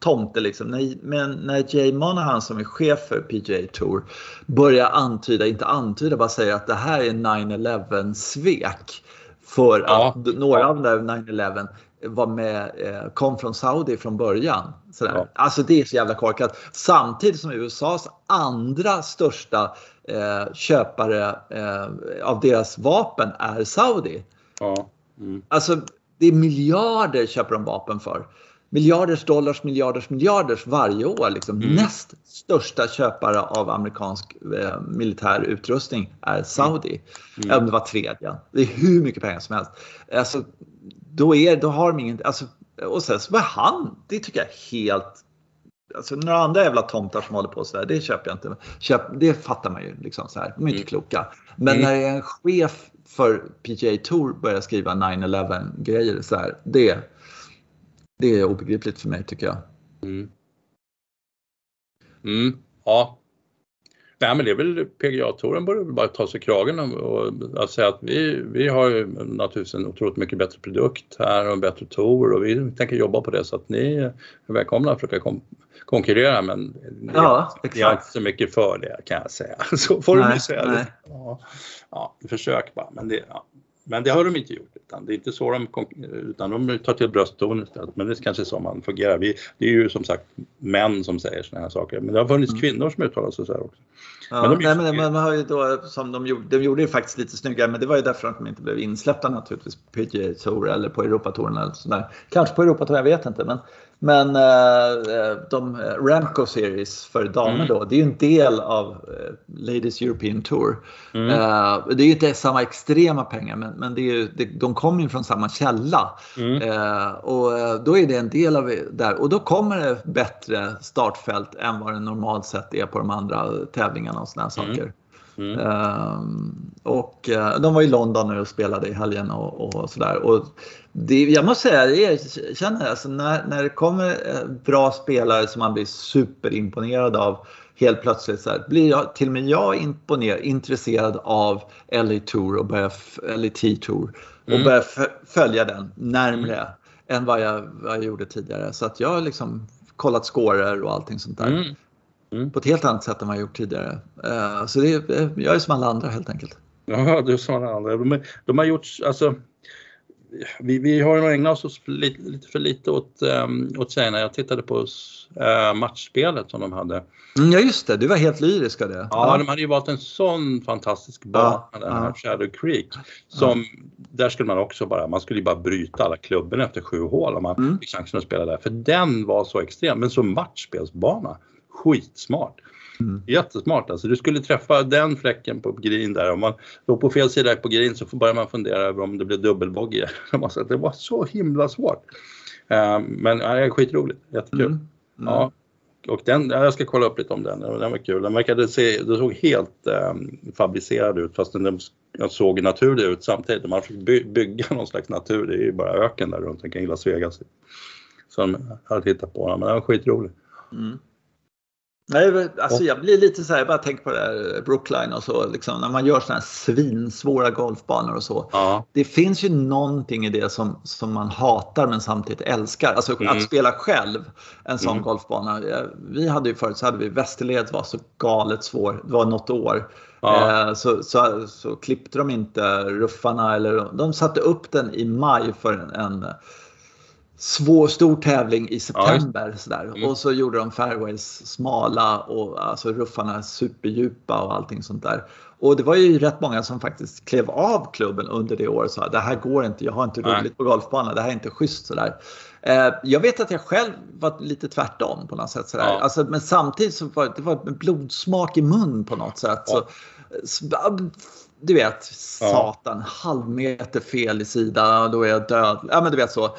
tomte liksom. När, men när Jay Monahan som är chef för PGA Tour börjar antyda, inte antyda, bara säga att det här är 9-11 svek. För ja. att några av de där 9-11 var med, eh, kom från Saudi från början. Sådär. Ja. Alltså det är så jävla korkat. Samtidigt som USAs andra största eh, köpare eh, av deras vapen är Saudi. Ja. Mm. Alltså det är miljarder köper de vapen för miljarders dollars, miljarders, miljarders varje år. Liksom. Mm. Näst största köpare av amerikansk eh, militär utrustning är Saudi. Mm. Om det var tredje. Det är hur mycket pengar som helst. Alltså, då, är, då har de ingen... Alltså, och sen så var han, det tycker jag är helt... Alltså några andra jävla tomtar som håller på sådär, det köper jag inte. Köp, det fattar man ju. Liksom så här. De är inte mm. kloka. Men mm. när en chef för PGA Tour börjar skriva 9-11 grejer så här, det, det är obegripligt för mig tycker jag. Mm. Mm, ja. Nej men det är väl PGA-touren borde bara ta sig kragen och, och säga att vi, vi har ju naturligtvis en otroligt mycket bättre produkt här och en bättre tour och vi tänker jobba på det så att ni är välkomna att försöka kom, konkurrera men ja, ni har inte så mycket för det kan jag säga. Så får nej, du säga. Ja, ja, försök bara men det, ja. Men det har de inte gjort, utan det är inte så de, utan de tar till bröstton istället. Men det är kanske så man fungerar. Vi, det är ju som sagt män som säger sådana här saker, men det har funnits mm. kvinnor som uttalar sig så här också. Ja, men de, nej, men man har ju då, som de gjorde, de gjorde det faktiskt lite snyggare, men det var ju därför att de inte blev insläppta naturligtvis på PGA Tour eller på Europatouren eller sådär. Kanske på Europatouren, jag vet inte, men men eh, de Ramco Series för damer mm. då, det är ju en del av eh, Ladies European Tour. Mm. Eh, det är ju inte samma extrema pengar men, men det är ju, det, de kommer ju från samma källa. Mm. Eh, och eh, då är det en del av det där och då kommer det bättre startfält än vad det normalt sett är på de andra tävlingarna och sådana mm. saker. Mm. Um, och uh, de var i London nu och spelade i helgen och, och sådär. Och det, jag måste säga, jag känner alltså när, när det kommer eh, bra spelare som man blir superimponerad av helt plötsligt så här, blir jag, till och med jag imponerad, intresserad av LA Tour och börjar, LA Tour och mm. börjar följa den närmre mm. än vad jag, vad jag gjorde tidigare. Så att jag har liksom kollat scorer och allting sånt där. Mm. Mm. På ett helt annat sätt än vad jag gjort tidigare. Uh, så det är, jag är som alla andra helt enkelt. Ja, du är som alla andra. De, de har gjort, alltså vi, vi har nog ägnat oss lite, lite för lite åt, um, åt tjejerna. Jag tittade på uh, matchspelet som de hade. Mm, ja just det, du var helt lyrisk av det. Ja, ja, de hade ju valt en sån fantastisk bana, ja, den här ja. Shadow Creek. Som, Där skulle man också bara, man skulle ju bara bryta alla klubben efter sju hål om man mm. fick chansen att spela där. För den var så extrem, men som matchspelsbana, skitsmart. Mm. Jättesmart alltså. Du skulle träffa den fläcken på green där. Om man låg på fel sida på green så börjar man fundera över om det blir dubbelbogey. Det var så himla svårt. Uh, men det är skitroligt, jättekul. Mm. Mm. Ja. Och den, jag ska kolla upp lite om den, den var kul. Den verkade se, det såg helt um, fabricerad ut fast den såg naturlig ut samtidigt. Man fick by, bygga någon slags natur, det är ju bara öken där runt omkring Las Vegas. Som jag hade på den, men den var skitrolig. Mm. Nej, alltså jag blir lite så här, jag bara tänker på det här Brookline och så, liksom, när man gör sådana här svinsvåra golfbanor och så. Ja. Det finns ju någonting i det som, som man hatar men samtidigt älskar. Alltså Mm. att spela själv en sån Mm. golfbana. Vi hade ju förut så hade vi Västerled var så galet svår, det var något år. Ja. Eh, Så, så, så klippte de inte ruffarna eller de satte upp den i maj för en, en svår, stor tävling i september. sådär. Mm. Och så gjorde de fairways smala och alltså ruffarna superdjupa och allting sånt där. Och det var ju rätt många som faktiskt klev av klubben under det året och sa det här går inte, jag har inte Nej. roligt på golfbanan, det här är inte schysst sådär. Eh, jag vet att jag själv var lite tvärtom på något sätt. Sådär. Ja. Alltså, men samtidigt så var det var blodsmak i mun på något sätt. Så, du vet, satan, halv meter fel i sida, då är jag död. Ja, men du vet så.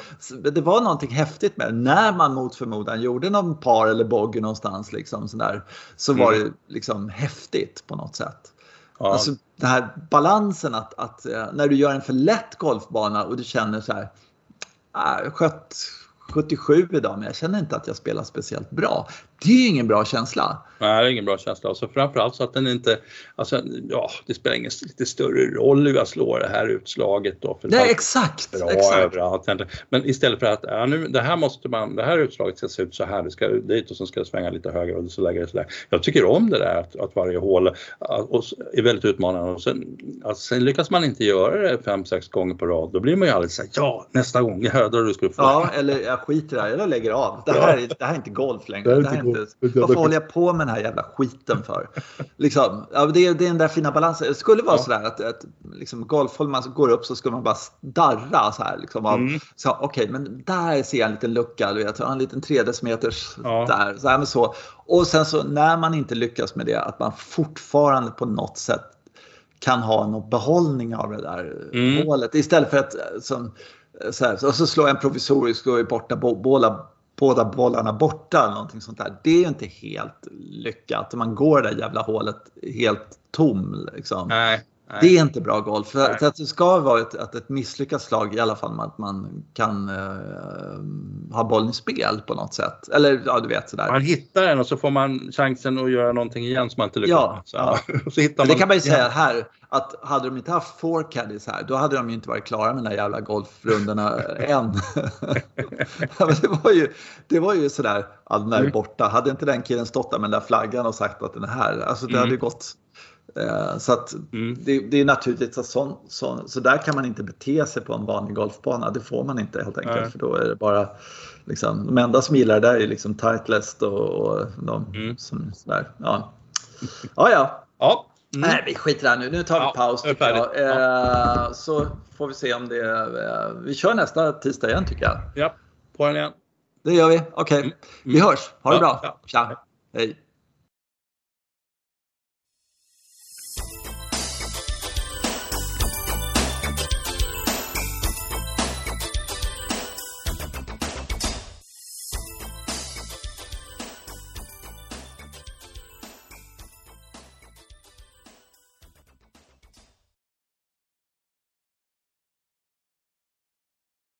Det var någonting häftigt med det. När man mot förmodan gjorde någon par eller bogey någonstans liksom, sådär, så var Mm. det liksom häftigt på något sätt. Ja. Alltså den här balansen att, att eh, när du gör en för lätt golfbana och du känner så här, "Ah, jag sköt 77 idag men jag känner inte att jag spelar speciellt bra. Det är ju ingen bra känsla. Nej, det är ingen bra känsla. Och så framförallt så att den inte, alltså ja, det spelar ingen lite större roll hur jag slår det här utslaget då. För det Nej, är exakt. bra exakt. överallt. Men istället för att, ja, nu, det här måste man, det här utslaget ska se ut så här, det ska dit och sen ska det svänga lite höger och så lägger det så där. Jag tycker om det där att, att varje hål att- och, är väldigt utmanande och sen, alltså, sen lyckas man inte göra det fem, sex gånger på rad, då blir man ju alldeles såhär, ja nästa gång, jag hörde du skulle få. Ja, eller jag skiter i det här, jag lägger av. Det här, är, det här är inte golf längre. Det här är Det här är inte inte, varför håller jag på med den här jävla skiten för? Liksom, ja, det, är, det är den där fina balansen. Det skulle vara Ja. sådär att, att liksom, golfhåll man går upp så skulle man bara darra så här. Liksom, Mm. Okej, men där ser jag en liten lucka. Du vet, en liten tre decimeters Ja. där. Så här, men så. Och sen så när man inte lyckas med det, att man fortfarande på något sätt kan ha någon behållning av det där Mm. målet. Istället för att eh, som, eh, så här, och så slår jag en provisorisk och är borta bo, båda bollarna borta eller någonting sånt där. Det är ju inte helt lyckat. Man går det där jävla hålet helt tom. Liksom. Nej, nej. Det är inte bra golf. För Nej. att, att det ska vara ett, att ett misslyckat slag i alla fall med att man kan eh, ha bollen i spel på något sätt. Eller ja, du vet sådär. Man hittar den och så får man chansen att göra någonting igen som man inte lyckas Ja, med. Så, ja. så hittar Men det kan man ju igen. säga här att hade de inte haft four caddies här då hade de ju inte varit klara med de där jävla golfrundorna än. Det, var ju, det var ju sådär, ja, den där är Mm. borta. Hade inte den killen stått där med den där flaggan och sagt att den är här, alltså det Mm. hade ju gått. Eh, så att Mm. det, det är naturligt att sån, sån, så där kan man inte bete sig på en vanlig golfbana. Det får man inte helt enkelt Nej. för då är det bara liksom, de enda som gillar det där är liksom Titleist och, och de Mm. som sådär. Ja, ja. ja. Ja. Mm. Nej, vi skiter här nu. Nu tar vi Ja, paus är tycker jag. färdigt. Eh, Så får vi se om det... eh, Vi kör nästa tisdag igen tycker jag. Ja, på den igen. Det gör vi. Okej, Mm. vi hörs. Ha det Ja, bra. ja. Tja. Hej.